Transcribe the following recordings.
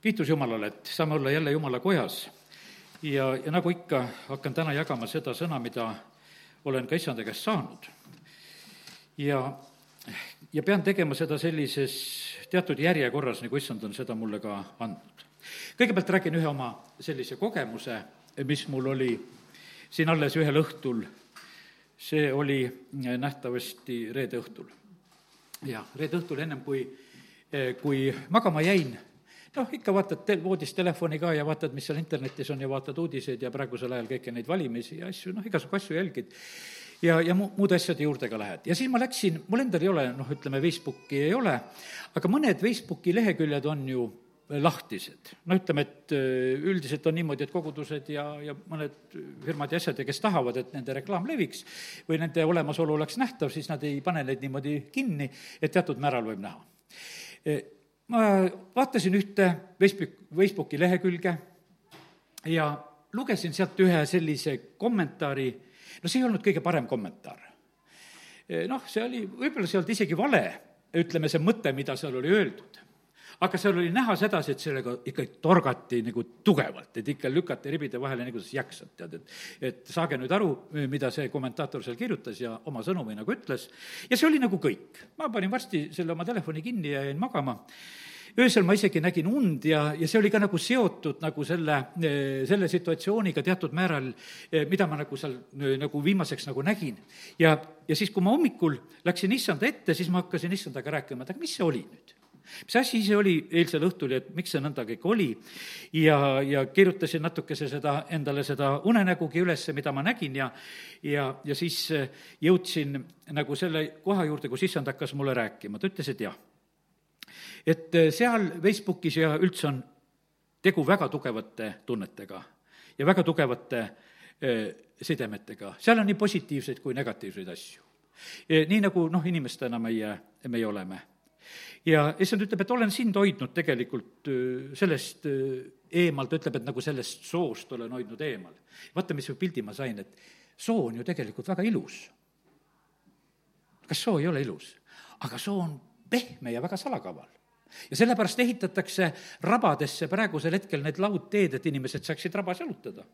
kiitus Jumalale, et saame olla jälle Jumala kojas ja, ja nagu ikka, hakkan täna jagama seda sõna, mida olen ka issanda käest saanud. ja, ja pean tegema seda sellises teatud järjekorras, nagu issand on seda mulle ka andnud. kõigepealt räägin ühe oma sellise kogemuse, mis mul oli siin alles ühel õhtul, see oli nähtavasti reede õhtul. jah, reede õhtul ennem kui, kui magama jäin noh, ikka vaatad tel-, voodis telefoni ka ja vaatad, mis seal internetis on ja vaatad uudiseid ja praegusel ajal kõiki neid valimisi ja asju, noh, igasugu asju jälgid. ja, ja mu-, muude asjade juurde ka lähed. ja siis ma läksin, mul endal ei ole, noh, ütleme, Facebooki ei ole, aga mõned Facebooki leheküljed on ju lahtised. no ütleme, et äh, üldiselt on niimoodi, et kogudused ja, ja mõned firmad ja asjad ja kes tahavad, et nende reklaam leviks või nende olemasolu oleks nähtav, siis nad ei pane neid niimoodi kinni, et teatud määral võib näha ma vaatasin ühte Facebook, Facebooki lehekülge ja lugesin sealt ühe sellise kommentaari, no see ei olnud kõige parem kommentaar. noh, see oli võib-olla sealt isegi vale, ütleme, see mõte, mida seal oli öeldud aga seal oli näha sedasi, et sellega ikka torgati nagu tugevalt, et ikka lükati ribide vahele nagu sa jaksad, tead, et et saage nüüd aru, mida see kommentaator seal kirjutas ja oma sõnumi nagu ütles, ja see oli nagu kõik. ma panin varsti selle oma telefoni kinni ja jäin magama öösel ma isegi nägin und ja, ja see oli ka nagu seotud nagu selle, selle situatsiooniga teatud määral, mida ma nagu seal nagu viimaseks nagu nägin. ja, ja siis, kui ma hommikul läksin issanda ette, siis ma hakkasin issandaga rääkima, et aga mis see oli nüüd mis asi see oli? Eilsel õhtul ja et miks see nõnda kõik oli? Ja, ja kirjutasin natukese seda, endale seda unenägugi üles, mida ma nägin ja ja, ja siis jõudsin nagu selle koha juurde, kus issand hakkas mulle rääkima, ta ütles, et jah. et seal Facebookis ja üldse on tegu väga tugevate tunnetega ja väga tugevate sidemetega, seal on nii positiivseid kui negatiivseid asju. nii nagu noh, inimestena meie, meie oleme ja issand ütleb, et olen sind hoidnud tegelikult sellest eemal, ta ütleb, et nagu sellest soost olen hoidnud eemal. vaata, mis pildi ma sain, et soo on ju tegelikult väga ilus. kas soo ei ole ilus? aga soo on pehme ja väga salakaval ja sellepärast ehitatakse rabadesse praegusel hetkel need laudteed, et inimesed saaksid rabas jalutada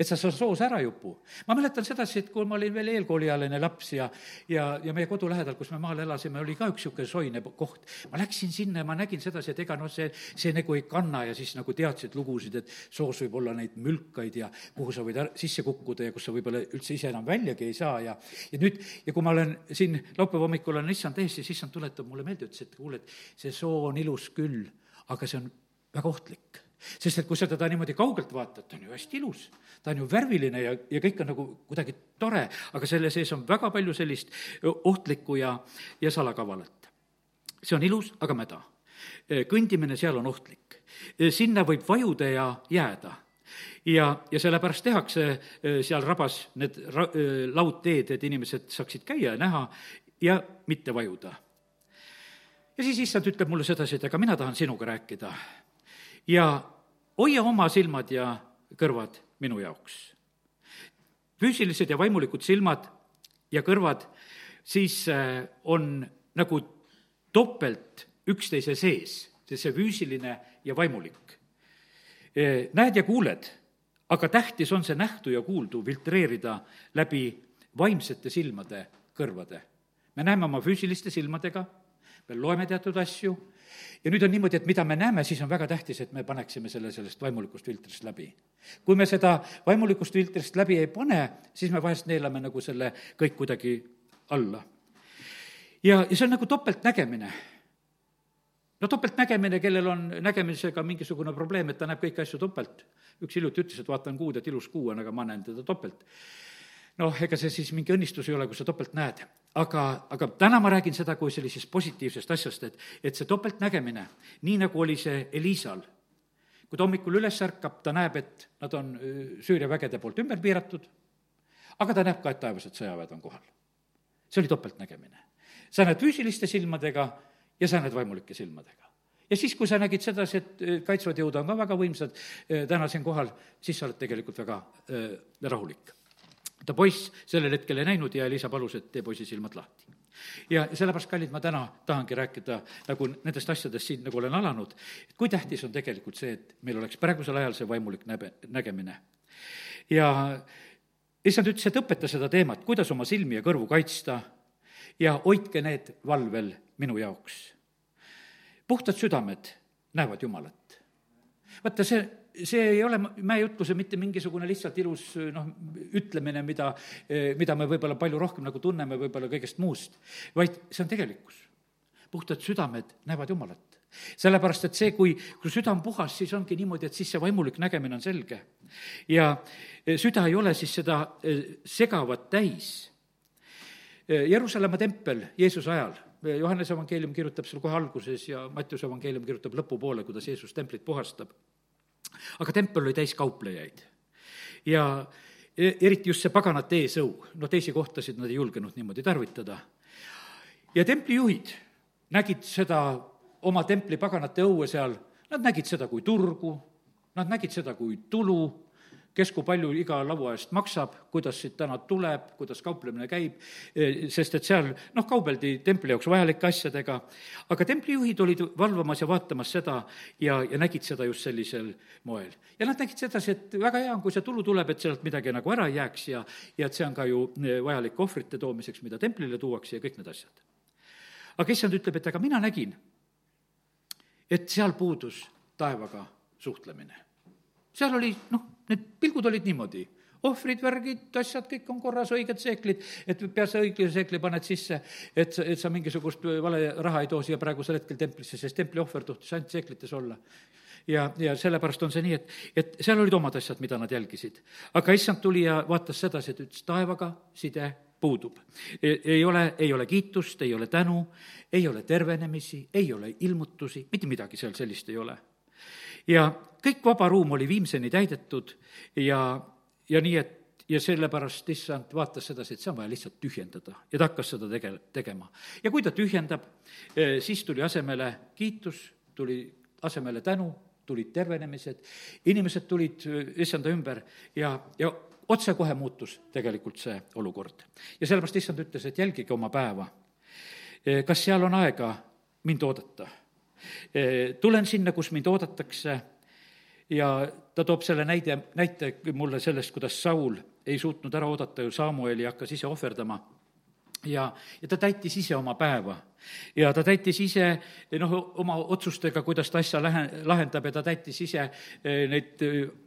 et sa seal soos ära ei upu. ma mäletan sedasi, et kui ma olin veel eelkooliealine laps ja, ja, ja meie kodu lähedal, kus me maal elasime, oli ka üks niisugune soine koht. ma läksin sinna ja ma nägin sedasi, et ega noh, see, see nagu ei kanna ja siis nagu teadsid lugusid, et soos võib olla neid mülkaid ja kuhu sa võid ära, sisse kukkuda ja kus sa võib-olla üldse ise enam väljagi ei saa ja, ja nüüd, ja kui ma olen siin laupäeva hommikul olen issand ees, siis issand tuletab mulle meelde, ütles, et kuule, et see soo on ilus küll, aga see on väga ohtlik sest et kui sa teda niimoodi kaugelt vaatad, ta on ju hästi ilus, ta on ju värviline ja, ja kõik on nagu kuidagi tore, aga selle sees on väga palju sellist ohtlikku ja, ja salakavalat. see on ilus, aga mäda. kõndimine seal on ohtlik. sinna võib vajuda ja jääda ja, ja sellepärast tehakse seal rabas need ra-, laudteed, et inimesed saaksid käia ja näha ja mitte vajuda. ja siis issand ütleb mulle sedasi, et aga mina tahan sinuga rääkida ja hoia oma silmad ja kõrvad minu jaoks. füüsilised ja vaimulikud silmad ja kõrvad siis äh, on nagu topelt üksteise sees, see füüsiline ja vaimulik. Äh, näed ja kuuled, aga tähtis on see nähtu ja kuuldu filtreerida läbi vaimsete silmade kõrvade. me näeme oma füüsiliste silmadega, me loeme teatud asju ja nüüd on niimoodi, et mida me näeme, siis on väga tähtis, et me paneksime selle sellest vaimulikust filtrist läbi. kui me seda vaimulikust filtrist läbi ei pane, siis me vahest neelame nagu selle kõik kuidagi alla. ja, ja see on nagu topeltnägemine no topeltnägemine, kellel on nägemisega mingisugune probleem, et ta näeb kõiki asju topelt. üks hiljuti ütles, et vaatan kuud, et ilus kuu on, aga ma näen teda topelt noh, ega see siis mingi õnnistus ei ole, kui sa topelt näed. Aga, aga täna ma räägin seda kui sellisest positiivsest asjast, et, et see topeltnägemine, nii nagu oli see Elisal, kui ta hommikul üles ärkab, ta näeb, et nad on Süüria vägede poolt ümber piiratud, aga ta näeb ka, et taevased sõjaväed on kohal. see oli topeltnägemine. sa näed füüsiliste silmadega ja sa näed vaimulike silmadega ja siis, kui sa nägid sedasi, et kaitsvad jõud on ka väga võimsad täna siin kohal, siis sa oled tegelikult väga äh, rahulik ta poiss sellel hetkel ei näinud ja Elisa palus, et tee poisi silmad lahti. ja sellepärast, kallid, ma täna tahangi rääkida nagu nendest asjadest siin, nagu olen alanud, et kui tähtis on tegelikult see, et meil oleks praegusel ajal see vaimulik näbe, nägemine. ja issand ütles, et õpeta seda teemat, kuidas oma silmi ja kõrvu kaitsta ja hoidke need valvel minu jaoks. puhtad südamed näevad Jumalat. vaata, see see ei ole mäejutluse mitte mingisugune lihtsalt ilus noh, ütlemine, mida, mida me võib-olla palju rohkem nagu tunneme võib-olla kõigest muust, vaid see on tegelikkus. puhtad südamed näevad Jumalat. sellepärast, et see, kui, kui süda on puhas, siis ongi niimoodi, et siis see vaimulik nägemine on selge. ja süda ei ole siis seda eh, segavat täis. Eh, Jeruusalemma tempel Jeesuse ajal Johannese evangeelium kirjutab seal kohe alguses ja Mattiuse evangeelium kirjutab lõpupoole, kuidas Jeesus templit puhastab aga tempel oli täis kauplejaid. ja e-, eriti just see paganate eesõu, no teisi kohtasid nad ei julgenud niimoodi tarvitada. ja templijuhid nägid seda oma templi paganate õue seal, nad nägid seda kui turgu, nad nägid seda kui tulu kes kui palju iga laua eest maksab, kuidas siit täna tuleb, kuidas kauplemine käib, e, sest et seal noh, kaubeldi templi jaoks vajalike asjadega, aga templijuhid olid valvamas ja vaatamas seda ja, ja nägid seda just sellisel moel. ja nad nägid sedasi, et väga hea on, kui see tulu tuleb, et sealt midagi nagu ära ei jääks ja, ja et see on ka ju e, vajalik ohvrite toomiseks, mida templile tuuakse ja kõik need asjad. aga issand ütleb, et aga mina nägin, et seal puudus taevaga suhtlemine. seal oli noh, Need pilgud olid niimoodi ohvrid, värgid, asjad, kõik on korras, õiged seeklid, et pea sa õige seekli paned sisse, et sa, et sa mingisugust vale raha ei too siia praegusel hetkel templisse, sest templi ohver tohtis ainult seeklites olla. ja, ja sellepärast on see nii, et, et seal olid omad asjad, mida nad jälgisid. aga issand tuli ja vaatas sedasi, et ütles, taevaga side puudub. E, ei ole, ei ole kiitust, ei ole tänu, ei ole tervenemisi, ei ole ilmutusi, mitte midagi seal sellist ei ole ja kõik vaba ruum oli viimseni täidetud ja, ja nii, et ja sellepärast issand vaatas sedasi, et see on vaja lihtsalt tühjendada ja ta hakkas seda tege-, tegema. ja kui ta tühjendab, eh, siis tuli asemele kiitus, tuli asemele tänu, tulid tervenemised, inimesed tulid eh, issanda ümber ja, ja otsekohe muutus tegelikult see olukord. ja sellepärast issand ütles, et jälgige oma päeva. Eh, kas seal on aega mind oodata? Tulen sinna, kus mind oodatakse ja ta toob selle näide, näite mulle sellest, kuidas Saul ei suutnud ära oodata ju Samueli ja hakkas ise ohverdama ja, ja ta täitis ise oma päeva. ja ta täitis ise noh, oma otsustega, kuidas ta asja lähe-, lahendab ja ta täitis ise neid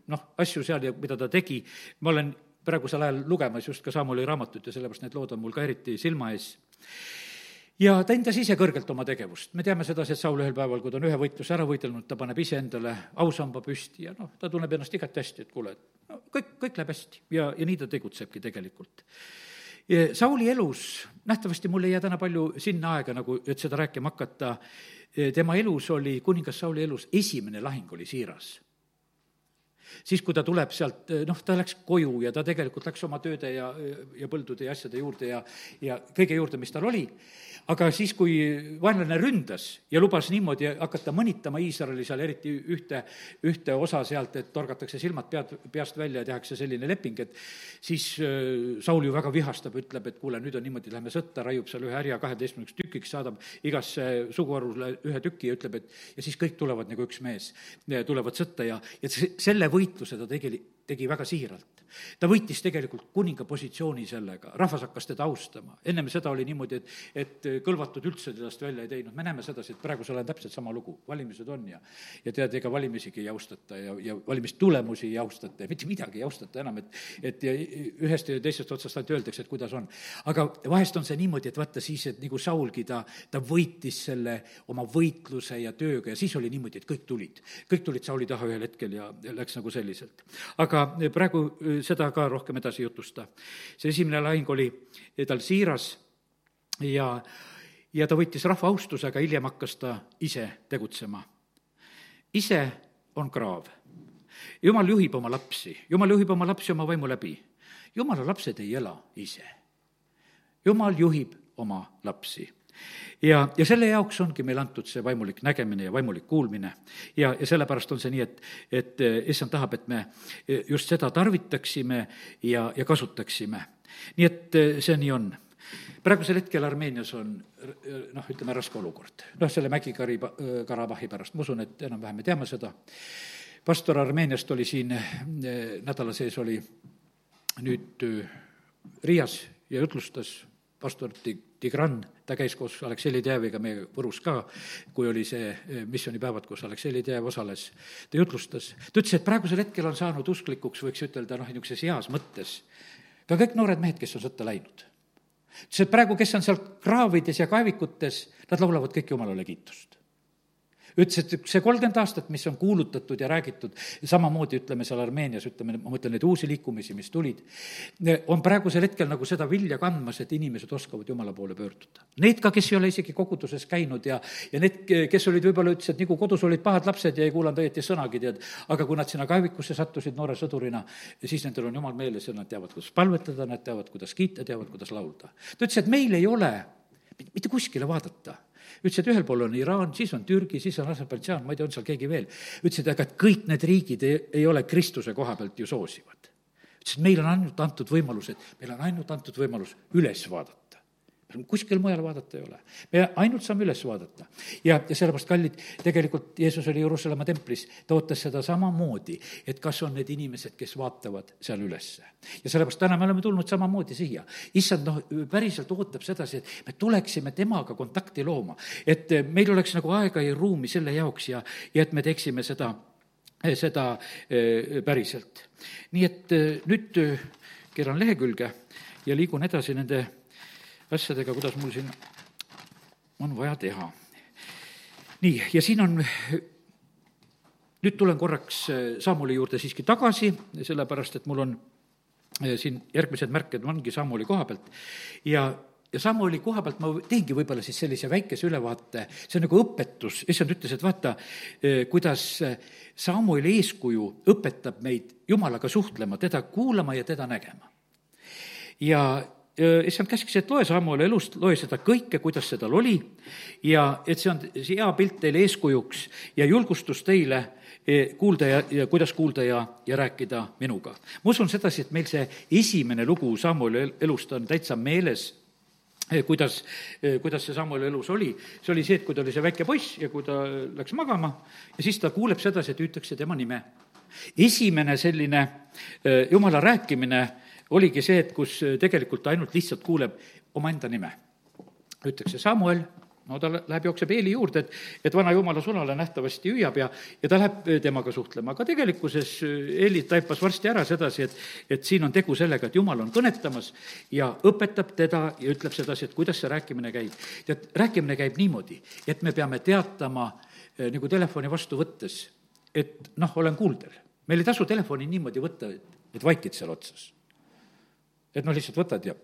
noh, asju seal ja mida ta tegi. ma olen praegusel ajal lugemas just ka Samuli raamatut ja sellepärast need lood on mul ka eriti silma ees ja ta hindas ise kõrgelt oma tegevust. me teame sedasi, et Saul ühel päeval, kui ta on ühe võitluse ära võidelnud, ta paneb iseendale ausamba püsti ja noh, ta tunneb ennast igati hästi, et kuule, no kõik, kõik läheb hästi ja, ja nii ta tegutsebki tegelikult. Sauli elus, nähtavasti mul ei jää täna palju sinna aega nagu, et seda rääkima hakata, tema elus oli, kuningas Sauli elus esimene lahing oli siiras siis, kui ta tuleb sealt, noh, ta läks koju ja ta tegelikult läks oma tööde ja, ja põldude ja asjade juurde ja, ja kõige juurde, mis tal oli. Aga siis, kui vaenlane ründas ja lubas niimoodi hakata mõnitama Iisraeli seal, eriti ühte, ühte osa sealt, et torgatakse silmad pead, peast välja ja tehakse selline leping, et siis äh, Saul ju väga vihastab, ütleb, et kuule, nüüd on niimoodi, lähme sõtta, raiub seal ühe härja kaheteistkümneks tükiks, saadab igasse suguharule ühe tüki ja ütleb, et ja siis kõik tulevad nagu üks mees, tulevad sõtta ja, ja selle võitluse ta tegi, tegi väga siiralt ta võitis tegelikult kuninga positsiooni sellega, rahvas hakkas teda austama. ennem seda oli niimoodi, et, et kõlvatud üldse tedast välja ei teinud, me näeme sedasi, et praegusel ajal täpselt sama lugu, valimised on ja ja tead, ega valimisigi ei austata ja, ja valimistulemusi ei austata ja mitte midagi ei austata enam, et et ja ühest ja teisest otsast ainult öeldakse, et kuidas on. aga vahest on see niimoodi, et vaata siis, et nagu Saulgi, ta, ta võitis selle oma võitluse ja tööga ja siis oli niimoodi, et kõik tulid. kõik tulid Sauli taha ühel hetkel ja läks nagu selliselt. aga praegu seda ka rohkem edasi ei jutusta. see esimene lahing oli tal siiras ja, ja ta võttis rahva austuse, aga hiljem hakkas ta ise tegutsema. ise on kraav. jumal juhib oma lapsi, jumal juhib oma lapsi oma vaimu läbi. jumala lapsed ei ela ise. jumal juhib oma lapsi ja, ja selle jaoks ongi meile antud see vaimulik nägemine ja vaimulik kuulmine. ja, ja sellepärast on see nii, et, et eh, issand tahab, et me eh, just seda tarvitaksime ja, ja kasutaksime. nii et eh, see nii on. praegusel hetkel Armeenias on noh, ütleme raske olukord. noh, selle Mägi-Kari-, Karabahhi pärast, ma usun, et enam-vähem me teame seda. pastor Armeeniast oli siin nädala sees, oli nüüd Riias ja jutlustas pastor Tigran, ta käis koos Aleksei Ledejeviga meie Võrus ka, kui oli see eh, missioonipäevad, kus Aleksei Ledejev osales. ta jutlustas, ta ütles, et praegusel hetkel on saanud usklikuks, võiks ütelda, noh, niisuguses heas mõttes, ka kõik noored mehed, kes on sõtta läinud. ütles, et praegu, kes on seal kraavides ja kaevikutes, nad laulavad kõik Jumalale kiitust ütles, et see kolmkümmend aastat, mis on kuulutatud ja räägitud, samamoodi ütleme seal Armeenias, ütleme, ma mõtlen neid uusi liikumisi, mis tulid, on praegusel hetkel nagu seda vilja kandmas, et inimesed oskavad Jumala poole pöörduda. Need ka, kes ei ole isegi koguduses käinud ja, ja need, kes olid võib-olla, ütlesid, nagu kodus olid pahad lapsed ja ei kuulanud õieti sõnagi, tead, aga kui nad sinna kaevikusse sattusid noore sõdurina, siis nendel on Jumal meeles ja nad teavad, kuidas palvetada, nad teavad, kuidas kiita, teavad, kuidas laulda. ta ütles, et meil ei ole mitte kuskile vaadata ütles, et ühel pool on Iraan, siis on Türgi, siis on Aserbaidžaan, ma ei tea, on seal keegi veel. ütles, et aga et kõik need riigid ei, ei ole Kristuse koha pealt ju soosivad. ütles, et meile on ainult antud võimalused, meil on ainult antud võimalus üles vaadata kuskil mujal vaadata ei ole. me ainult saame üles vaadata. ja, ja sellepärast, kallid, tegelikult Jeesus oli Jeruusalemma templis, ta ootas seda samamoodi, et kas on need inimesed, kes vaatavad seal ülesse. ja sellepärast täna me oleme tulnud samamoodi siia. issand, noh, päriselt ootab sedasi, et me tuleksime temaga kontakti looma, et meil oleks nagu aega ja ruumi selle jaoks ja, ja et me teeksime seda, seda eh, päriselt. nii et eh, nüüd eh, keeran lehekülge ja liigun edasi nende asjadega, kuidas mul siin on vaja teha. nii, ja siin on, nüüd tulen korraks äh, Saamuli juurde siiski tagasi, sellepärast et mul on äh, siin järgmised märked ongi Saamuli koha pealt ja ja Samueli koha pealt ma teengi võib-olla siis sellise väikese ülevaate, see on nagu õpetus, issand ütles, et vaata, äh, kuidas Samueli eeskuju õpetab meid Jumalaga suhtlema, teda kuulama ja teda nägema. ja issand käskis, et loe Samueli elust, loe seda kõike, kuidas see tal oli ja et see on hea pilt teile eeskujuks ja julgustus teile e, kuulda ja, ja kuidas kuulda ja, ja rääkida minuga. ma usun sedasi, et meil see esimene lugu Samueli elust on täitsa meeles, e, kuidas, kuidas see Samueli elus oli. see oli see, et kui ta oli see väike poiss ja kui ta läks magama ja siis ta kuuleb sedasi, et hüütakse tema nime. esimene selline jumala rääkimine oligi see, et kus äh, tegelikult ta ainult lihtsalt kuuleb omaenda nime. ütlekse Samuel, no ta läheb, jookseb Eeli juurde, et, et vana jumala sulale nähtavasti hüüab ja, ja ta läheb äh, temaga suhtlema, aga tegelikkuses Eeli äh, taipas varsti ära sedasi, et, et siin on tegu sellega, et jumal on kõnetamas ja õpetab teda ja ütleb sedasi, et kuidas see rääkimine käib. tead, rääkimine käib niimoodi, et me peame teatama nagu telefoni vastu võttes, et noh, olen kuuldel. meil ei tasu telefoni niimoodi võtta, et vaikid seal otsas et noh, lihtsalt võtad ja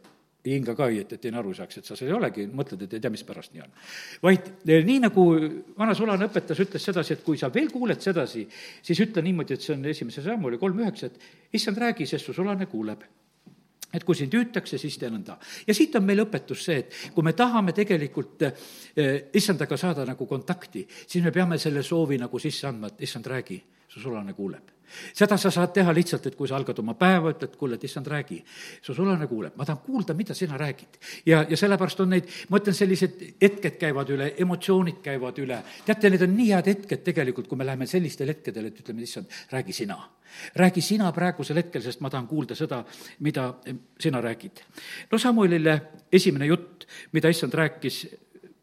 ei hinga ka õieti, et teine aru saaks, et sa seal ei olegi, mõtled, et ei tea, mispärast nii on. vaid eh, nii, nagu vana sulane õpetas, ütles sedasi, et kui sa veel kuuled sedasi, siis ütle niimoodi, et see on esimese sammu oli kolm üheksa, et issand, räägi, sest su sulane kuuleb et kui sind hüütakse, siis tee nõnda. ja siit on meil õpetus see, et kui me tahame tegelikult eh, issandaga saada nagu kontakti, siis me peame selle soovi nagu sisse andma, et issand, räägi, su sulane kuuleb seda sa saad teha lihtsalt, et kui sa algad oma päeva, ütled, kuule, et issand, räägi. su sulane kuuleb, ma tahan kuulda, mida sina räägid. ja, ja sellepärast on neid, ma ütlen, sellised hetked käivad üle, emotsioonid käivad üle. teate, need on nii head hetked tegelikult, kui me läheme sellistel hetkedel, et ütleme, issand, räägi sina. räägi sina praegusel hetkel, sest ma tahan kuulda seda, mida sina räägid. no Samuelile esimene jutt, mida issand rääkis,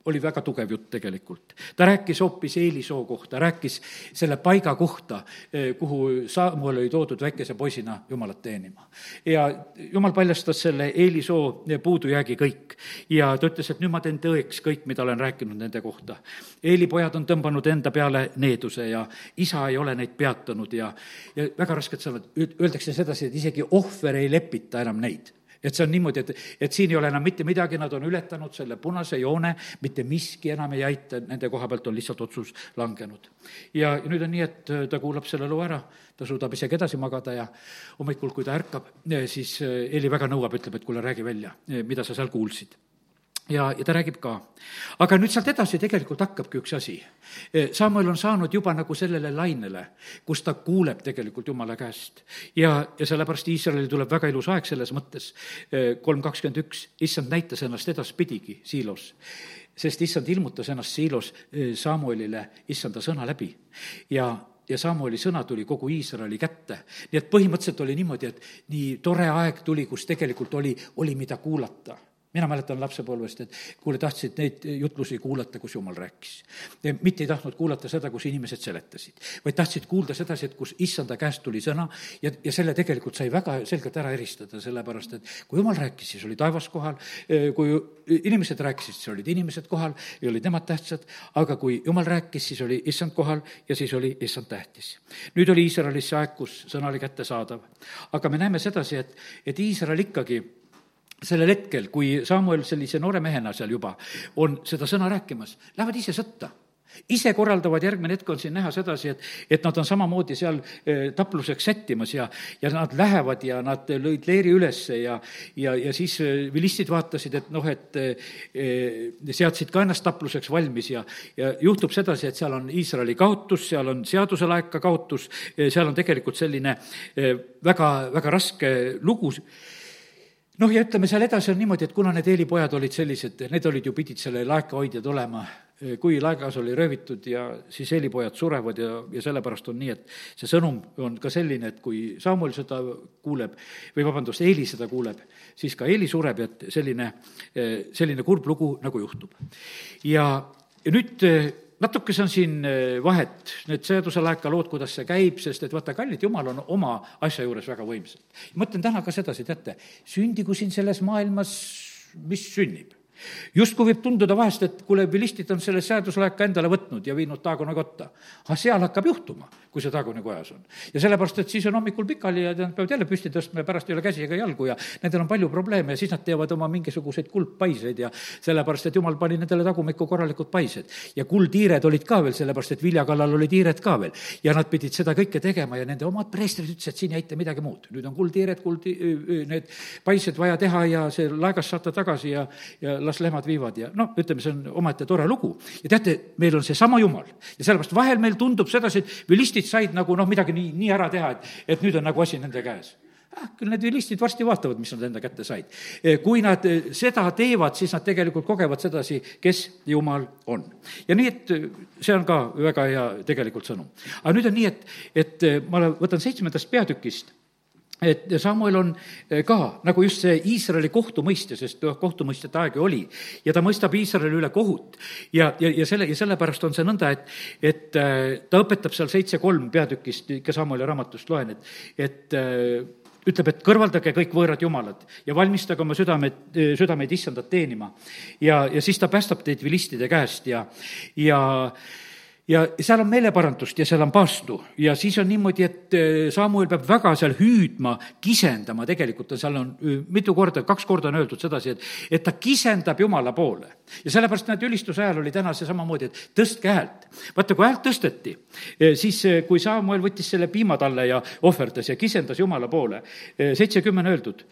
oli väga tugev jutt tegelikult. ta rääkis hoopis Eelisoo kohta, rääkis selle paiga kohta, eh, kuhu Samuel oli toodud väikese poisina Jumalat teenima. ja Jumal paljastas selle Eelisoo puudujäägi kõik ja ta ütles, et nüüd ma teen tõeks kõik, mida olen rääkinud nende kohta. Eeli pojad on tõmbanud enda peale needuse ja isa ei ole neid peatanud ja, ja väga rasked sõnad, öeldakse sedasi, et isegi ohver ei lepita enam neid et see on niimoodi, et, et siin ei ole enam mitte midagi, nad on ületanud selle punase joone, mitte miski enam ei aita, nende koha pealt on lihtsalt otsus langenud. ja nüüd on nii, et äh, ta kuulab selle loo ära, ta suudab isegi edasi magada ja hommikul, kui ta ärkab, äh, siis äh, Heli väga nõuab, ütleb, et kuule, räägi välja, mida sa seal kuulsid ja, ja ta räägib ka. aga nüüd sealt edasi tegelikult hakkabki üks asi. Samuel on saanud juba nagu sellele lainele, kus ta kuuleb tegelikult Jumala käest. ja, ja sellepärast Iisraelil tuleb väga ilus aeg selles mõttes, kolm kakskümmend üks, issand näitas ennast edaspidigi Siilos. sest issand ilmutas ennast Siilos Samuelile issanda sõna läbi ja ja Samueli sõna tuli kogu Iisraeli kätte. nii et põhimõtteliselt oli niimoodi, et nii tore aeg tuli, kus tegelikult oli, oli, mida kuulata mina mäletan lapsepõlvest, et kuule, tahtsid neid jutlusi kuulata, kus jumal rääkis. mitte ei tahtnud kuulata seda, kus inimesed seletasid, vaid tahtsid kuulda sedasi, et kus issanda käest tuli sõna ja, ja selle tegelikult sai väga selgelt ära eristada, sellepärast et kui jumal rääkis, siis oli taevas kohal, kui inimesed rääkisid, siis olid inimesed kohal ja olid nemad tähtsad, aga kui jumal rääkis, siis oli issand kohal ja siis oli issand tähtis. nüüd oli Iisraelis see aeg, kus sõna oli kättesaadav. aga me näeme sedasi, et, et Iisrael ikkagi sellel hetkel, kui Samuel sellise noore mehena seal juba on seda sõna rääkimas, lähevad ise sõtta. Ise korraldavad, järgmine hetk on siin näha sedasi, et, et nad on samamoodi seal eh, tapluseks sättimas ja, ja nad lähevad ja nad lõid leeri ülesse ja, ja, ja siis eh, vilistid vaatasid, et noh, et eh, seadsid ka ennast tapluseks valmis ja, ja juhtub sedasi, et seal on Iisraeli kaotus, seal on seaduselaeka kaotus, seal on tegelikult selline väga, väga raske lugu noh, ja ütleme, seal edasi on niimoodi, et kuna need Eeli pojad olid sellised, need olid ju, pidid selle laekahoidjad olema, kui laegas oli röövitud ja siis Eeli pojad surevad ja, ja sellepärast on nii, et see sõnum on ka selline, et kui Samuel seda kuuleb või vabandust, Eeli seda kuuleb, siis ka Eeli sureb ja et selline, selline kurb lugu nagu juhtub. ja, ja nüüd natukese on siin eh, vahet, need seaduselaeka lood, kuidas see käib, sest et vaata, kallid jumal on oma asja juures väga võimsad. mõtlen täna ka sedasi, teate, sündigu siin selles maailmas, mis sünnib justkui võib tunduda vahest, et kuule, vilistid on selle seaduslaeka endale võtnud ja viinud Taagona kotta. aga seal hakkab juhtuma, kui see Taagoni kojas on. ja sellepärast, et siis on hommikul pikali ja nad peavad jälle püsti tõstma ja pärast ei ole käsi ega jalgu ja nendel on palju probleeme ja siis nad teevad oma mingisuguseid kuldpaiseid ja sellepärast, et jumal pani nendele tagumikku korralikud paised. ja kuldhiired olid ka veel, sellepärast et vilja kallal olid hiired ka veel. ja nad pidid seda kõike tegema ja nende omad preestrid ütlesid, et siin ei aita midagi muud. nüüd on kuldhiired, kuld, need paised vaja teha ja see laegast saata tagasi ja, ja las lehmad viivad ja noh, ütleme, see on omaette tore lugu. ja teate, meil on seesama Jumal ja sellepärast vahel meil tundub sedasi, et vilistid said nagu noh, midagi nii, nii ära teha, et, et nüüd on nagu asi nende käes ah, küll need vilistid varsti vaatavad, mis nad enda kätte said. Eh, kui nad eh, seda teevad, siis nad tegelikult kogevad sedasi, kes Jumal on. ja nii, et eh, see on ka väga hea tegelikult sõnum. aga nüüd on nii, et, et ma võtan seitsmendast peatükist et Samuel on eh, ka nagu just see Iisraeli kohtumõistja, sest kohtumõistjate aeg ju oli, ja ta mõistab Iisraeli üle kohut. ja, ja, ja selle, ja sellepärast on see nõnda, et, et eh, ta õpetab seal seitse kolm peatükist, ikka Samueli raamatust loen, et, et eh, ütleb, et kõrvaldage kõik võõrad jumalad ja valmistage oma südamed, südameid issandat teenima. ja, ja siis ta päästab teid vilistide käest ja, ja ja seal on meeleparandust ja seal on paastu ja siis on niimoodi, et eh, Samuel peab väga seal hüüdma, kisendama, tegelikult on seal on eh, mitu korda, kaks korda on öeldud sedasi, et, et ta kisendab Jumala poole. ja sellepärast näed, ülistuse ajal oli täna see samamoodi, et tõstke häält. vaata, kui häält tõsteti, eh, siis kui Samuel võttis selle piima talle ja ohverdas ja kisendas Jumala poole, seitsekümmend öeldud,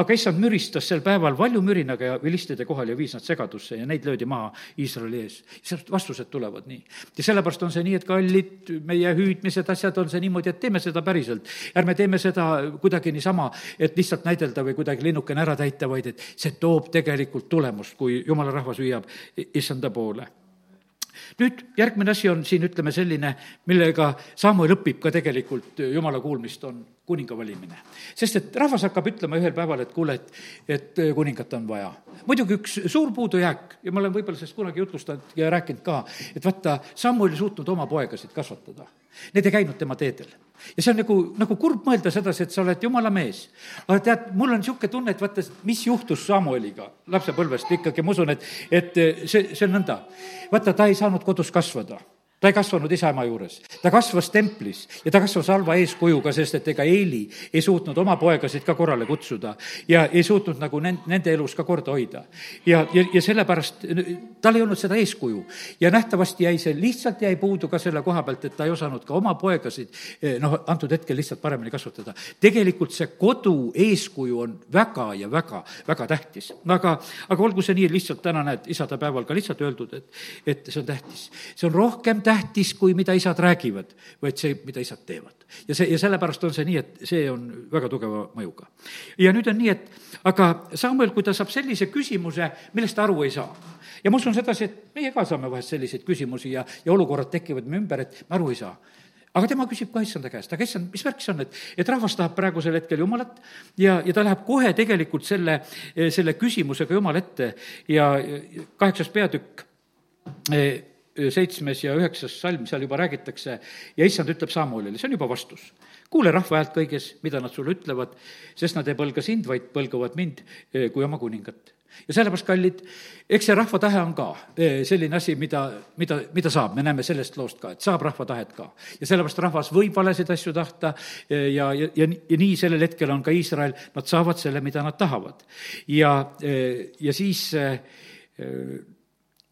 aga issand müristas sel päeval valjumürinaga ja vilistide kohal ja viis nad segadusse ja neid löödi maha Iisraeli ees. sealt vastused tulevad nii. ja sellepärast on see nii, et kallid, meie hüüdmised, asjad on see niimoodi, et teeme seda päriselt. ärme teeme seda kuidagi niisama, et lihtsalt näidelda või kuidagi linnukene ära täita, vaid et see toob tegelikult tulemust, kui jumala rahvas hüüab issanda poole nüüd järgmine asi on siin, ütleme, selline, millega Samuel õpib ka tegelikult jumala kuulmist, on kuninga valimine. sest et rahvas hakkab ütlema ühel päeval, et kuule, et, et kuningat on vaja. muidugi üks suur puudujääk ja ma olen võib-olla sellest kunagi jutlustanud ja rääkinud ka, et vaata, Samuel ei suutnud oma poegasid kasvatada. Need ei käinud tema teedel. ja see on nagu, nagu kurb mõelda sedasi, et sa oled jumala mees. aga tead, mul on niisugune tunne, et vaata, mis juhtus Samueliga lapsepõlvest ikkagi, ma usun, et, et see, see on nõnda. vaata, ta ei saanud kodus kasvada ta ei kasvanud isa-ema juures, ta kasvas templis ja ta kasvas halva eeskujuga, sest et ega Eeli ei suutnud oma poegasid ka korrale kutsuda ja ei suutnud nagu nend-, nende elus ka korda hoida. ja, ja, ja sellepärast tal ei olnud seda eeskuju ja nähtavasti jäi see, lihtsalt jäi puudu ka selle koha pealt, et ta ei osanud ka oma poegasid eh, noh, antud hetkel lihtsalt paremini kasvatada. tegelikult see kodu eeskuju on väga ja väga, väga tähtis. aga, aga olgu see nii, lihtsalt täna näed, isadepäeval ka lihtsalt öeldud, et, et see on tähtis. see on rohkem tähtis tähtis kui mida isad räägivad, vaid see, mida isad teevad. ja see, ja sellepärast on see nii, et see on väga tugeva mõjuga. ja nüüd on nii, et aga Samuel, kui ta saab sellise küsimuse, millest ta aru ei saa, ja ma usun sedasi, et meie ka saame vahest selliseid küsimusi ja, ja olukorrad tekivad me ümber, et me aru ei saa aga tema küsib ka issanda käest, aga issand, mis värk see on, et, et rahvas tahab praegusel hetkel Jumalat ja, ja ta läheb kohe tegelikult selle, selle küsimusega Jumala ette ja kaheksas peatükk seitsmes ja üheksas salm, seal juba räägitakse ja issand ütleb Samuelile, see on juba vastus. kuule rahva häält kõiges, mida nad sulle ütlevad, sest nad ei põlga sind, vaid põlgavad mind eh, kui oma kuningat. ja sellepärast, kallid, eks see rahva tahe on ka eh, selline asi, mida, mida, mida saab, me näeme sellest loost ka, et saab rahva tahet ka. ja sellepärast rahvas võib valesid asju tahta eh, ja, ja, ja, ja nii sellel hetkel on ka Iisrael, nad saavad selle, mida nad tahavad. ja, ja siis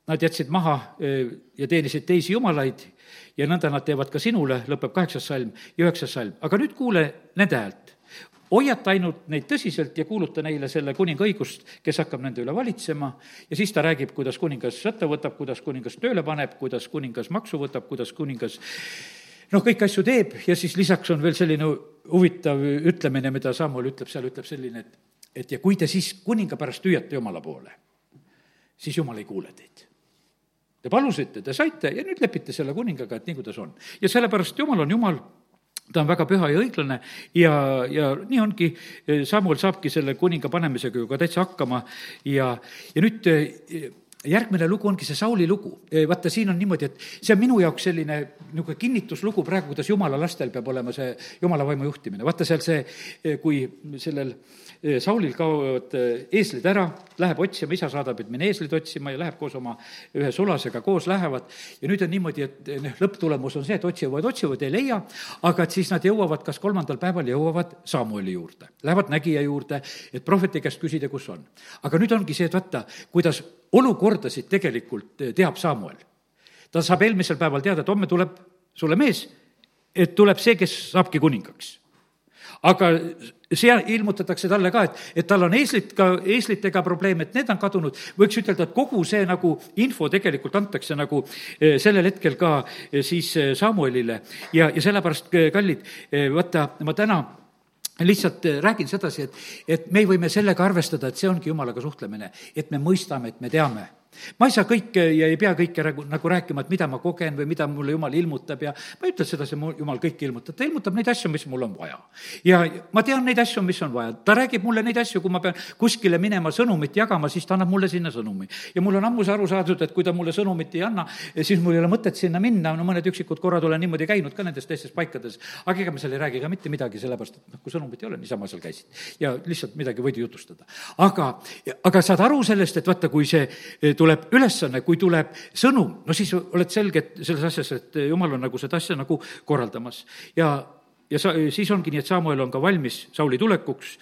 Nad jätsid maha ja teenisid teisi jumalaid ja nõnda nad teevad ka sinule, lõpeb kaheksas salm ja üheksas salm. aga nüüd kuule nende häält. hoiata ainult neid tõsiselt ja kuuluta neile selle kuninga õigust, kes hakkab nende üle valitsema ja siis ta räägib, kuidas kuningas sõtta võtab, kuidas kuningas tööle paneb, kuidas kuningas maksu võtab, kuidas kuningas noh, kõiki asju teeb ja siis lisaks on veel selline huvitav ütlemine, mida Samuel ütleb, seal ütleb selline, et et ja kui te siis kuninga pärast hüüate Jumala poole, siis Jumal ei kuule teid Te palusite, te saite ja nüüd lepite selle kuningaga, et nii, kuidas on. ja sellepärast Jumal on Jumal, ta on väga püha ja õiglane ja, ja nii ongi, Samuel saabki selle kuninga panemisega ju ka täitsa hakkama ja, ja nüüd järgmine lugu ongi see Sauli lugu. vaata, siin on niimoodi, et see on minu jaoks selline niisugune kinnituslugu praegu, kuidas jumala lastel peab olema see jumala vaimu juhtimine. vaata seal see, kui sellel Saulil kaovad eeslid ära, läheb otsima, isa saadab, et mine eeslid otsima ja läheb koos oma ühe sulasega koos lähevad. ja nüüd on niimoodi, et noh, lõpptulemus on see, et otsivad, otsivad, ei leia, aga et siis nad jõuavad, kas kolmandal päeval jõuavad Samueli juurde. Lähevad nägija juurde, et prohveti käest küsida, kus on. aga nüüd ongi see, et vaata, kuidas olukordasid tegelikult teab Samuel. ta saab eelmisel päeval teada, et homme tuleb sulle mees, et tuleb see, kes saabki kuningaks aga seal ilmutatakse talle ka, et, et tal on eeslit ka, eeslitega probleem, et need on kadunud. võiks ütelda, et kogu see nagu info tegelikult antakse nagu eh, sellel hetkel ka eh, siis eh, Samuelile. Ja, ja sellepärast, kallid, vaata, ma täna lihtsalt räägin sedasi, et, et me võime sellega arvestada, et see ongi jumalaga suhtlemine, et me mõistame, et me teame ma ei saa kõike ja ei pea kõike nagu, nagu rääkima, et mida ma kogen või mida mulle jumal ilmutab ja ma ei ütle sedasi, jumal kõike ilmutab, ta ilmutab neid asju, mis mul on vaja. ja ma tean neid asju, mis on vaja, ta räägib mulle neid asju, kui ma pean kuskile minema sõnumit jagama, siis ta annab mulle sinna sõnumi. ja mul on ammu see aru saadud, et kui ta mulle sõnumit ei anna, siis mul ei ole mõtet sinna minna, no mõned üksikud korrad olen niimoodi käinud ka nendes teistes paikades, aga ega ma seal ei räägi ka mitte midagi, sellepärast et noh, kui sõnumit ei ole, niisama seal käisid. ja lihtsalt midagi võidi jutustada. aga, aga saad aru sellest, et vaata, kui see tuleb ülesanne, kui tuleb sõnum, no siis oled selge, selles asjas, et jumal on nagu seda asja nagu korraldamas. ja, ja sa, siis ongi nii, et Samuel on ka valmis Sauli tulekuks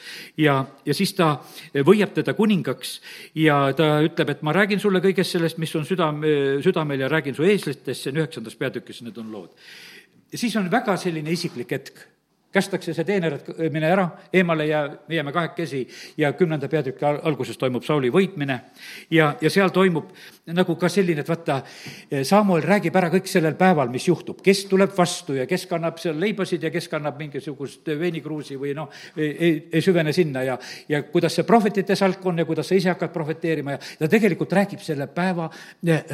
ja, ja siis ta võiab teda kuningaks ja ta ütleb, et ma räägin sulle kõigest sellest, mis on südame, südamel ja räägin su eeslitest, see on üheksandas peatükis, need on lood. siis on väga selline isiklik hetk kästakse see teener, et mine ära, eemale ja me jääme kahekesi. Ja kümnenda peatüki alguses toimub Sauli võitmine. Ja, ja seal toimub nagu ka selline, et vaata, Samuel räägib ära kõik sellel päeval, mis juhtub, kes tuleb vastu ja kes kannab seal leibasid ja kes kannab mingisugust veinikruusi või noh, ei, ei süvene sinna ja, ja kuidas see prohvetite salk on ja kuidas sa ise hakkad prohveteerima ja ta tegelikult räägib selle päeva,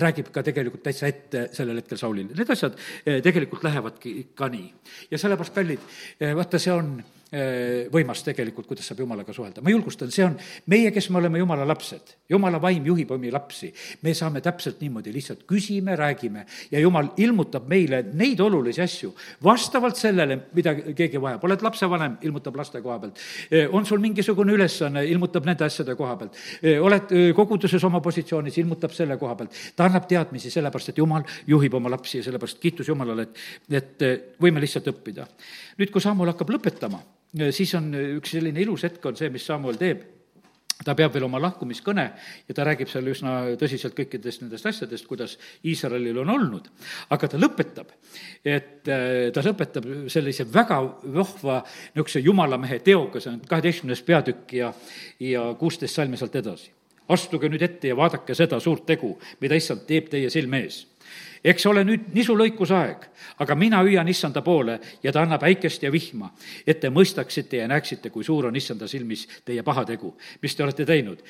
räägib ka tegelikult täitsa ette sellel hetkel Saulile. Need asjad eh, tegelikult lähevadki ka nii. ja sellepärast, kallid, eh, vaata, see on võimas tegelikult, kuidas saab Jumalaga suhelda. ma julgustan, see on meie, kes me oleme Jumala lapsed, Jumala vaim juhib omi lapsi. me saame täpselt niimoodi, lihtsalt küsime, räägime ja Jumal ilmutab meile neid olulisi asju vastavalt sellele, mida keegi vajab. oled lapsevanem, ilmutab laste koha pealt. on sul mingisugune ülesanne, ilmutab nende asjade koha pealt. oled koguduses oma positsioonis, ilmutab selle koha pealt. ta annab teadmisi, sellepärast et Jumal juhib oma lapsi ja sellepärast kiitus Jumalale, et, et võime lihtsalt õppida. nüüd, kui Samuel hakkab lõpetama siis on üks selline ilus hetk, on see, mis Samuel teeb ta peab veel oma lahkumiskõne ja ta räägib seal üsna tõsiselt kõikidest nendest asjadest, kuidas Iisraelil on olnud. aga ta lõpetab, et äh, ta lõpetab sellise väga vahva niisuguse jumalamehe teoga, see on kaheteistkümnes peatükk ja, ja kuusteist salmi sealt edasi. astuge nüüd ette ja vaadake seda suurt tegu, mida issand teeb teie silme ees eks ole nüüd nisulõikuse aeg, aga mina hüüan issanda poole ja ta annab äikest ja vihma, et te mõistaksite ja näeksite, kui suur on issanda silmis teie pahategu, mis te olete teinud,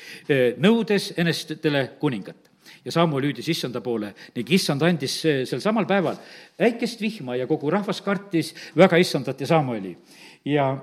nõudes enestele kuningat ja Samuel hüüdis issanda poole ning issand andis sel samal päeval väikest vihma ja kogu rahvas kartis väga issandat ja Samueli. ja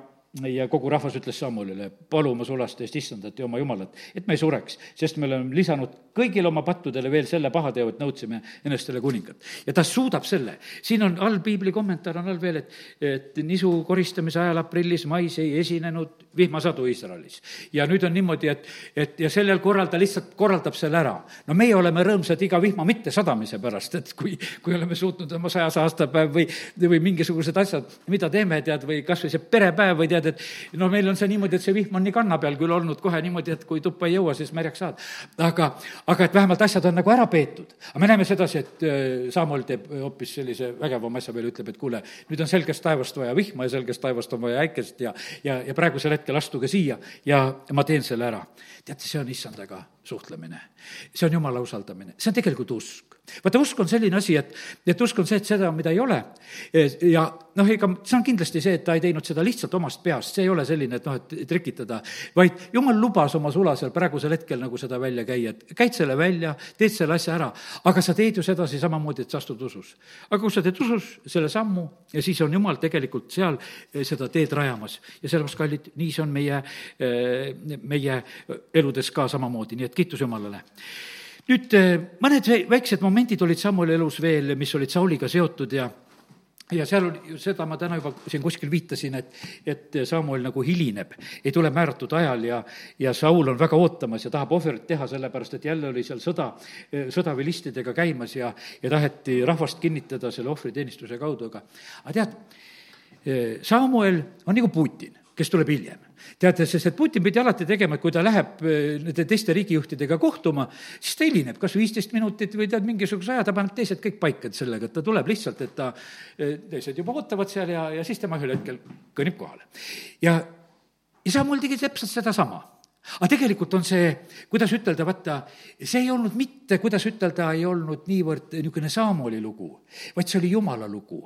ja kogu rahvas ütles Samuelile, palu oma sulaste eest issandat ja oma jumalat, et me ei sureks, sest me oleme lisanud kõigile oma pattudele veel selle pahateo, et nõudsime enestele kuningat. ja ta suudab selle. siin on all, piibli kommentaar on all veel, et, et nisu koristamise ajal aprillis-mais ei esinenud vihmasadu Iisraelis. ja nüüd on niimoodi, et, et ja sellel korral ta lihtsalt korraldab selle ära. no meie oleme rõõmsad iga vihma mittesadamise pärast, et kui, kui oleme suutnud oma sajas aastapäev või, või mingisugused asjad, mida teeme, tead, või kas või see perepäev või tead, tead, et noh, meil on see niimoodi, et see vihm on nii kanna peal küll olnud kohe niimoodi, et kui tuppa ei jõua, siis märjaks saad. aga, aga et vähemalt asjad on nagu ära peetud. aga me näeme sedasi, et äh, Samuel teeb hoopis sellise vägevama asja veel, ütleb, et kuule, nüüd on selgest taevast vaja vihma ja selgest taevast on vaja äikest ja, ja, ja praegusel hetkel astuge siia ja ma teen selle ära. teate, see on issandaga suhtlemine. see on jumala usaldamine, see on tegelikult usk vaata, usk on selline asi, et, et usk on see, et seda, mida ei ole. ja noh, ega see on kindlasti see, et ta ei teinud seda lihtsalt omast peast, see ei ole selline, et noh, et trikitada, vaid jumal lubas oma sulasel praegusel hetkel nagu seda välja käia, et käid selle välja, teed selle asja ära, aga sa teed ju sedasi samamoodi, et sa astud usus. aga kui sa teed usus selle sammu ja siis on jumal tegelikult seal eh, seda teed rajamas ja sellepärast, kallid, nii see on meie, eh, meie eludes ka samamoodi, nii et kiitus Jumalale. Nüüd eh, mõned väiksed momendid olid Samueli elus veel, mis olid Sauliga seotud ja ja seal oli, seda ma täna juba siin kuskil viitasin, et, et Samuel nagu hilineb, ei tule määratud ajal ja, ja Saul on väga ootamas ja tahab ohvrit teha, sellepärast et jälle oli seal sõda, sõdavilistidega käimas ja, ja taheti rahvast kinnitada selle ohvriteenistuse kaudu, aga, aga tead, eh, Samuel on nagu Putin, kes tuleb hiljem teate, sest et Putin pidi alati tegema, et kui ta läheb eh, nende teiste riigijuhtidega kohtuma, siis ta hilineb kas viisteist minutit või tead, mingisuguse aja, ta paneb teised kõik paika sellega, et ta tuleb lihtsalt, et ta, eh, teised juba ootavad seal ja, ja siis tema ühel hetkel kõnnib kohale. ja, ja Samuel tegi täpselt sedasama aga tegelikult on see, kuidas ütelda, vaata, see ei olnud mitte, kuidas ütelda, ei olnud niivõrd niisugune Saamoli lugu, vaid see oli Jumala lugu.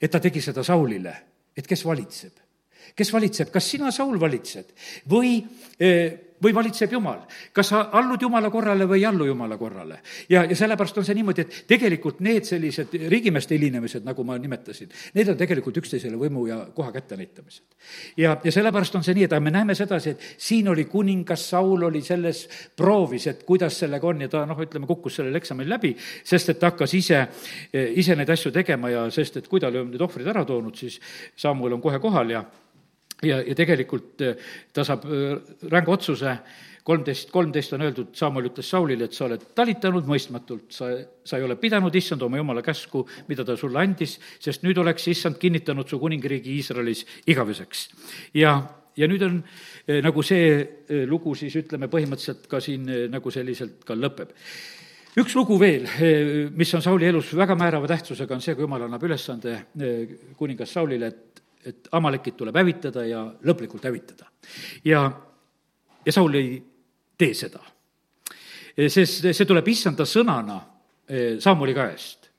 et ta tegi seda Saulile, et kes valitseb kes valitseb, kas sina, Saul, valitsed või eh, või valitseb Jumal. kas sa allud Jumala korrale või ei allu Jumala korrale. ja, ja sellepärast on see niimoodi, et tegelikult need sellised riigimeeste hilinemised, nagu ma nimetasin, need on tegelikult üksteisele võimu ja koha kättenäitamised. ja, ja sellepärast on see nii, et me näeme sedasi, et siin oli kuningas Saul oli selles proovis, et kuidas sellega on ja ta noh, ütleme, kukkus sellel eksamil läbi, sest et ta hakkas ise, ise neid asju tegema ja sest, et kui ta oli need ohvrid ära toonud, siis Samuel on kohe kohal ja ja, ja tegelikult äh, ta saab äh, ränga otsuse, kolmteist, kolmteist on öeldud, Samuel ütles Saulile, et sa oled talitanud mõistmatult, sa, sa ei ole pidanud issand oma jumala käsku, mida ta sulle andis, sest nüüd oleks issand kinnitanud su kuningriigi Iisraelis igaveseks. ja, ja nüüd on äh, nagu see lugu siis ütleme põhimõtteliselt ka siin nagu selliselt ka lõpeb üks lugu veel, mis on Sauli elus väga määrava tähtsusega, on see, kui jumal annab ülesande kuningas Saulile, et et Amalekit tuleb hävitada ja lõplikult hävitada. ja, ja Saul ei tee seda. sest see tuleb issanda sõnana eh, Saamuli käest.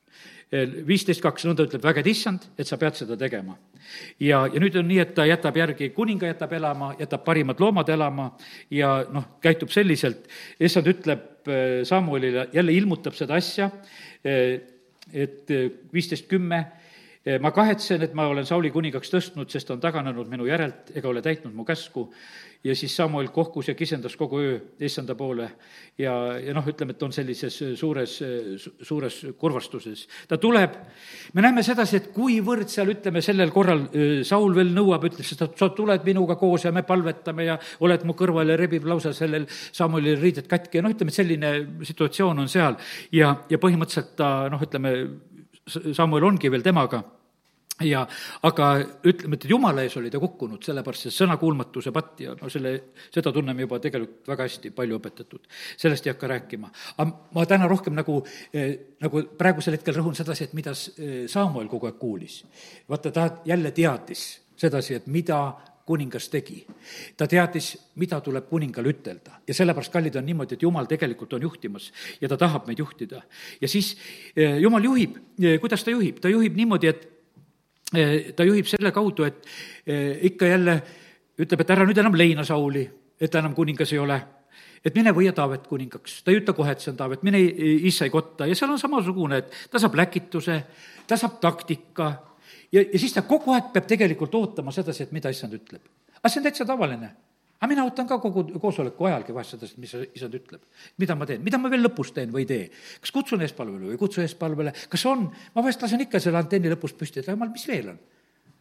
Eh, viisteist kaks, nõnda ütleb vägede issand, et sa pead seda tegema. ja, ja nüüd on nii, et ta jätab järgi, kuninga jätab elama, jätab parimad loomad elama ja noh, käitub selliselt, issand ütleb eh, Samuelile, jälle ilmutab seda asja, et viisteist kümme, ma kahetsen, et ma olen Sauli kuningaks tõstnud, sest ta on taganenud minu järelt ega ole täitnud mu käsku. Ja siis Samuel kohkus ja kisendas kogu öö issanda poole. Ja, ja noh, ütleme, et on sellises suures, suures kurvastuses. ta tuleb, me näeme sedasi, et kuivõrd seal, ütleme, sellel korral Saul veel nõuab, ütles, et sa tuled minuga koos ja me palvetame ja oled mu kõrval ja rebib lausa sellel Samuelil riided katki. Ja noh, ütleme, et selline situatsioon on seal. Ja, ja põhimõtteliselt ta noh, ütleme, Samuel ongi veel temaga ja aga ütleme, et jumala ees oli ta kukkunud, sellepärast see sõnakuulmatuse patt ja no selle, seda tunneme juba tegelikult väga hästi, palju õpetatud. sellest ei hakka rääkima. aga ma täna rohkem nagu eh,, nagu praegusel hetkel rõhun sedasi, et mida eh, Samuel kogu aeg kuulis. vaata, ta jälle teadis sedasi, et mida kuningas tegi. ta teadis, mida tuleb kuningal ütelda ja sellepärast, kallid, on niimoodi, et jumal tegelikult on juhtimas ja ta tahab meid juhtida. ja siis eh, jumal juhib, eh, kuidas ta juhib, ta juhib niimoodi, et Eh, ta juhib selle kaudu, et eh, ikka jälle ütleb, et ära nüüd enam leina Sauli, et ta enam kuningas ei ole. Et mine võia Taavet kuningaks, ta ei ütle kohe, et see on Taavet, mine Issai kotta. Ja seal on samasugune, et ta saab läkituse, ta saab taktika. Ja, ja siis ta kogu aeg peab tegelikult ootama sedasi, et mida issand ütleb. aga see on täitsa tavaline aga mina ootan ka kogu koosoleku ajalgi seda, mis isand ütleb. mida ma teen, mida ma veel lõpus teen või ei tee. kas kutsun eespalvele või ei kutsu eespalvele, kas on, ma vahest lasen ikka selle antenni lõpus püsti, et jumal, mis veel on?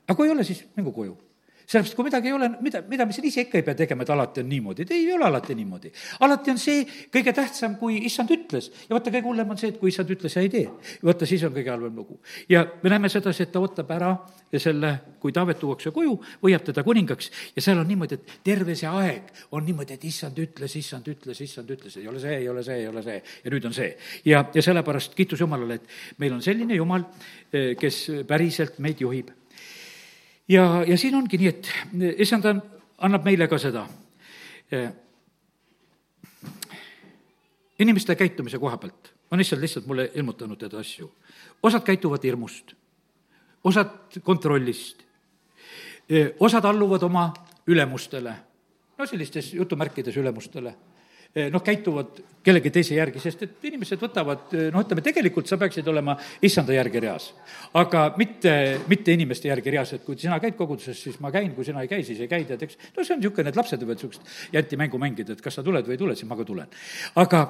aga kui ei ole, siis mingu koju sellepärast, kui midagi ei ole, mida, mida me siin ise ikka ei pea tegema, et alati on niimoodi, ei ole alati niimoodi. alati on see kõige tähtsam, kui issand ütles ja vaata, kõige hullem on see, et kui issand ütles ja ei tee. vaata, siis on kõige halvem lugu. ja me näeme sedasi, et ta ootab ära selle, kui Taavet tuuakse koju, hoiab teda kuningaks ja seal on niimoodi, et terve see aeg on niimoodi, et issand ütles, issand ütles, issand ütles, ei ole see, ei ole see, ei ole see ja nüüd on see. ja, ja sellepärast kiitus Jumalale, et meil on selline Jumal, eh, kes päriselt meid juhib ja, ja siin ongi nii, et issand annab meile ka seda inimeste käitumise koha pealt. On issand lihtsalt mulle ilmutanud teda asju. osad käituvad hirmust, osad kontrollist, osad alluvad oma ülemustele, no sellistes jutumärkides ülemustele. Eh, noh, käituvad kellegi teise järgi, sest et inimesed võtavad, eh, noh, ütleme, tegelikult sa peaksid olema issanda järgi reas. aga mitte, mitte inimeste järgi reas, et kui sina käid koguduses, siis ma käin, kui sina ei käi, siis ei käi, tead, eks. no see on niisugune, et lapsed võivad niisugust jantimängu mängida, et kas sa tuled või ei tule, siis ma ka tulen. aga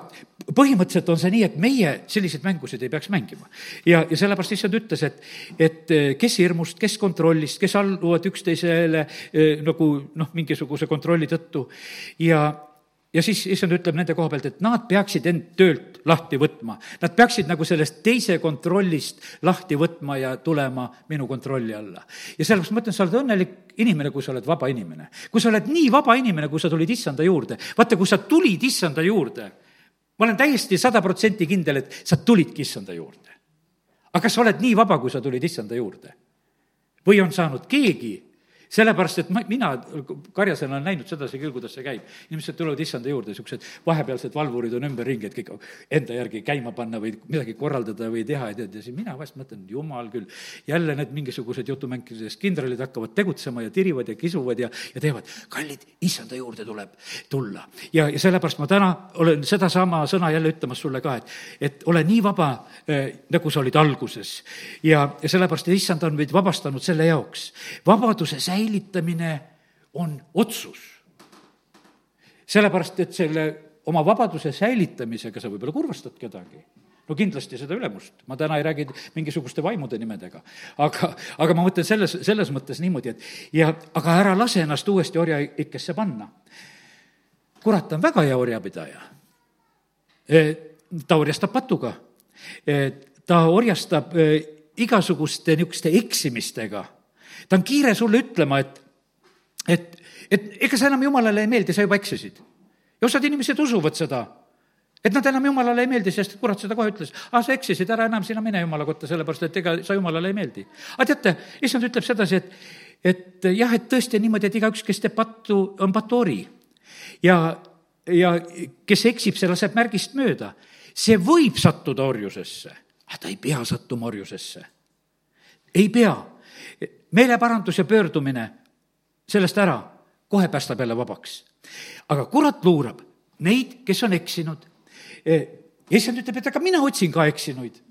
põhimõtteliselt on see nii, et meie selliseid mängusid ei peaks mängima. ja, ja sellepärast issand ütles, et, et eh, kes hirmust, kes kontrollist, kes alluvad üksteisele nagu noh, mingisuguse kontrolli tõttu ja ja siis issand ütleb nende koha pealt, et nad peaksid end töölt lahti võtma. Nad peaksid nagu sellest teise kontrollist lahti võtma ja tulema minu kontrolli alla. ja sellepärast ma ütlen, sa oled õnnelik inimene, kui sa oled vaba inimene. kui sa oled nii vaba inimene, kui sa tulid issanda juurde, vaata, kui sa tulid issanda juurde, ma olen täiesti sada protsenti kindel, et sa tulidki issanda juurde. aga kas sa oled nii vaba, kui sa tulid issanda juurde? või on saanud keegi sellepärast, et ma, mina karjasena olen näinud sedasi küll, kuidas see käib. inimesed tulevad issanda juurde, niisugused vahepealsed valvurid on ümberringi, et kõik enda järgi käima panna või midagi korraldada või teha ja tead, ja siis mina vahest mõtlen, jumal küll, jälle need mingisugused jutumänkides kindralid hakkavad tegutsema ja tirivad ja kisuvad ja, ja teevad. kallid, issanda juurde tuleb tulla. ja, ja sellepärast ma täna olen sedasama sõna jälle ütlemas sulle ka, et, et ole nii vaba äh,, nagu sa olid alguses. ja, ja sellepärast, issand on meid vabastanud selle jaoks. vabaduse säilitamine säilitamine on otsus. sellepärast, et selle oma vabaduse säilitamisega sa võib-olla kurvastad kedagi no kindlasti seda ülemust, ma täna ei räägi mingisuguste vaimude nimedega. aga, aga ma mõtlen selles, selles mõttes niimoodi, et ja, aga ära lase ennast uuesti orjaikesse panna. kurat on väga hea orjapidaja. E, ta orjastab patuga, e, ta orjastab e, igasuguste niisuguste eksimistega ta on kiire sulle ütlema, et, et, et ega sa enam jumalale ei meeldi, sa juba eksisid. ja osad inimesed usuvad seda, et nad enam jumalale ei meeldi, sest kurat seda kohe ütles. ah, sa eksisid, ära enam sina mine jumala kotta, sellepärast et ega sa jumalale ei meeldi. aga teate, issand ütleb sedasi, et, et jah, et tõesti on niimoodi, et igaüks, kes teeb pattu, on patoori. ja, ja kes eksib, see laseb märgist mööda. see võib sattuda orjusesse, aga ta ei pea sattuma orjusesse. ei pea meeleparandus ja pöördumine sellest ära, kohe päästab jälle vabaks. aga kurat luurab neid, kes on eksinud. issand ütleb, et aga mina otsin ka eksinuid.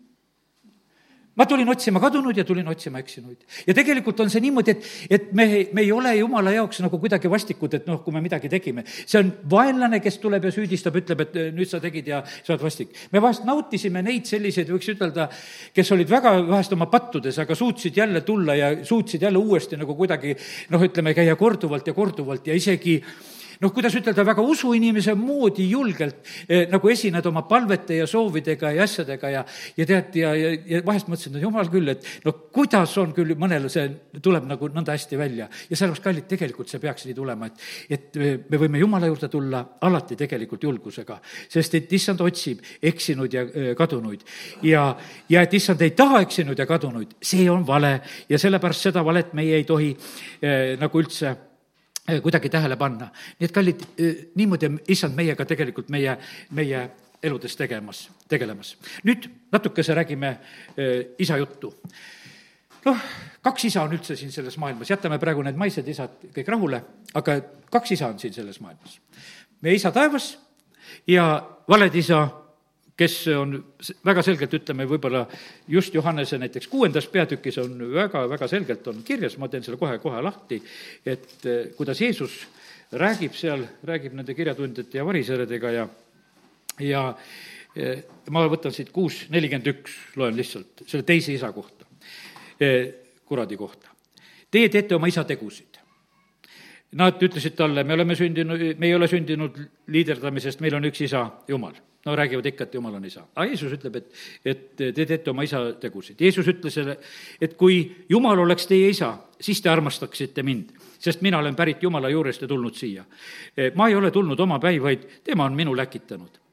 Ma tulin otsima kadunuid ja tulin otsima eksinuid. ja tegelikult on see niimoodi, et, et me, me ei ole jumala jaoks nagu kuidagi vastikud, et noh, kui me midagi tegime. see on vaenlane, kes tuleb ja süüdistab, ütleb, et nüüd sa tegid ja sa oled vastik. me vahest nautisime neid selliseid, võiks ütelda, kes olid väga vahest oma pattudes, aga suutsid jälle tulla ja suutsid jälle uuesti nagu kuidagi noh, ütleme, käia korduvalt ja korduvalt ja isegi noh, kuidas ütelda, väga usuinimese moodi julgelt eh, nagu esined oma palvete ja soovidega ja asjadega ja, ja tead, ja, ja, ja vahest mõtlesin, no jumal küll, et no kuidas on küll, mõnel see tuleb nagu nõnda hästi välja. ja sellepärast, kallid, tegelikult see peaks nii tulema, et, et me võime jumala juurde tulla alati tegelikult julgusega, sest et issand otsib eksinud ja eh, kadunuid. ja, ja et issand ei taha eksinud ja kadunuid, see on vale ja sellepärast seda valet meie ei tohi eh, nagu üldse kuidagi tähele panna. nii et kallid, äh, niimoodi on issand meiega tegelikult meie, meie eludes tegemas, tegelemas. nüüd natukese räägime äh, isa juttu. noh, kaks isa on üldse siin selles maailmas, jätame praegu need maised isad kõik rahule, aga kaks isa on siin selles maailmas. meie isa taevas ja valed isa kes on väga selgelt, ütleme võib-olla just Johannese näiteks kuuendas peatükis on väga, väga selgelt on kirjas, ma teen selle kohe-kohe lahti, et eh, kuidas Jeesus räägib seal, räägib nende kirjatundjate ja variseredega ja, ja eh, ma võtan siit kuus nelikümmend üks, loen lihtsalt selle teise isa kohta, eh, kuradi kohta. Teie teete oma isa tegusid. Nad ütlesid talle, me oleme sündinud, me ei ole sündinud liiderdamisest, meil on üks isa, Jumal no räägivad ikka, et jumal on isa. aga Jeesus ütleb, et, et te teete oma isa tegusid. Jeesus ütles, et kui jumal oleks teie isa, siis te armastaksite mind, sest mina olen pärit Jumala juurest ja tulnud siia. ma ei ole tulnud omapäi, vaid tema on minu läkitanud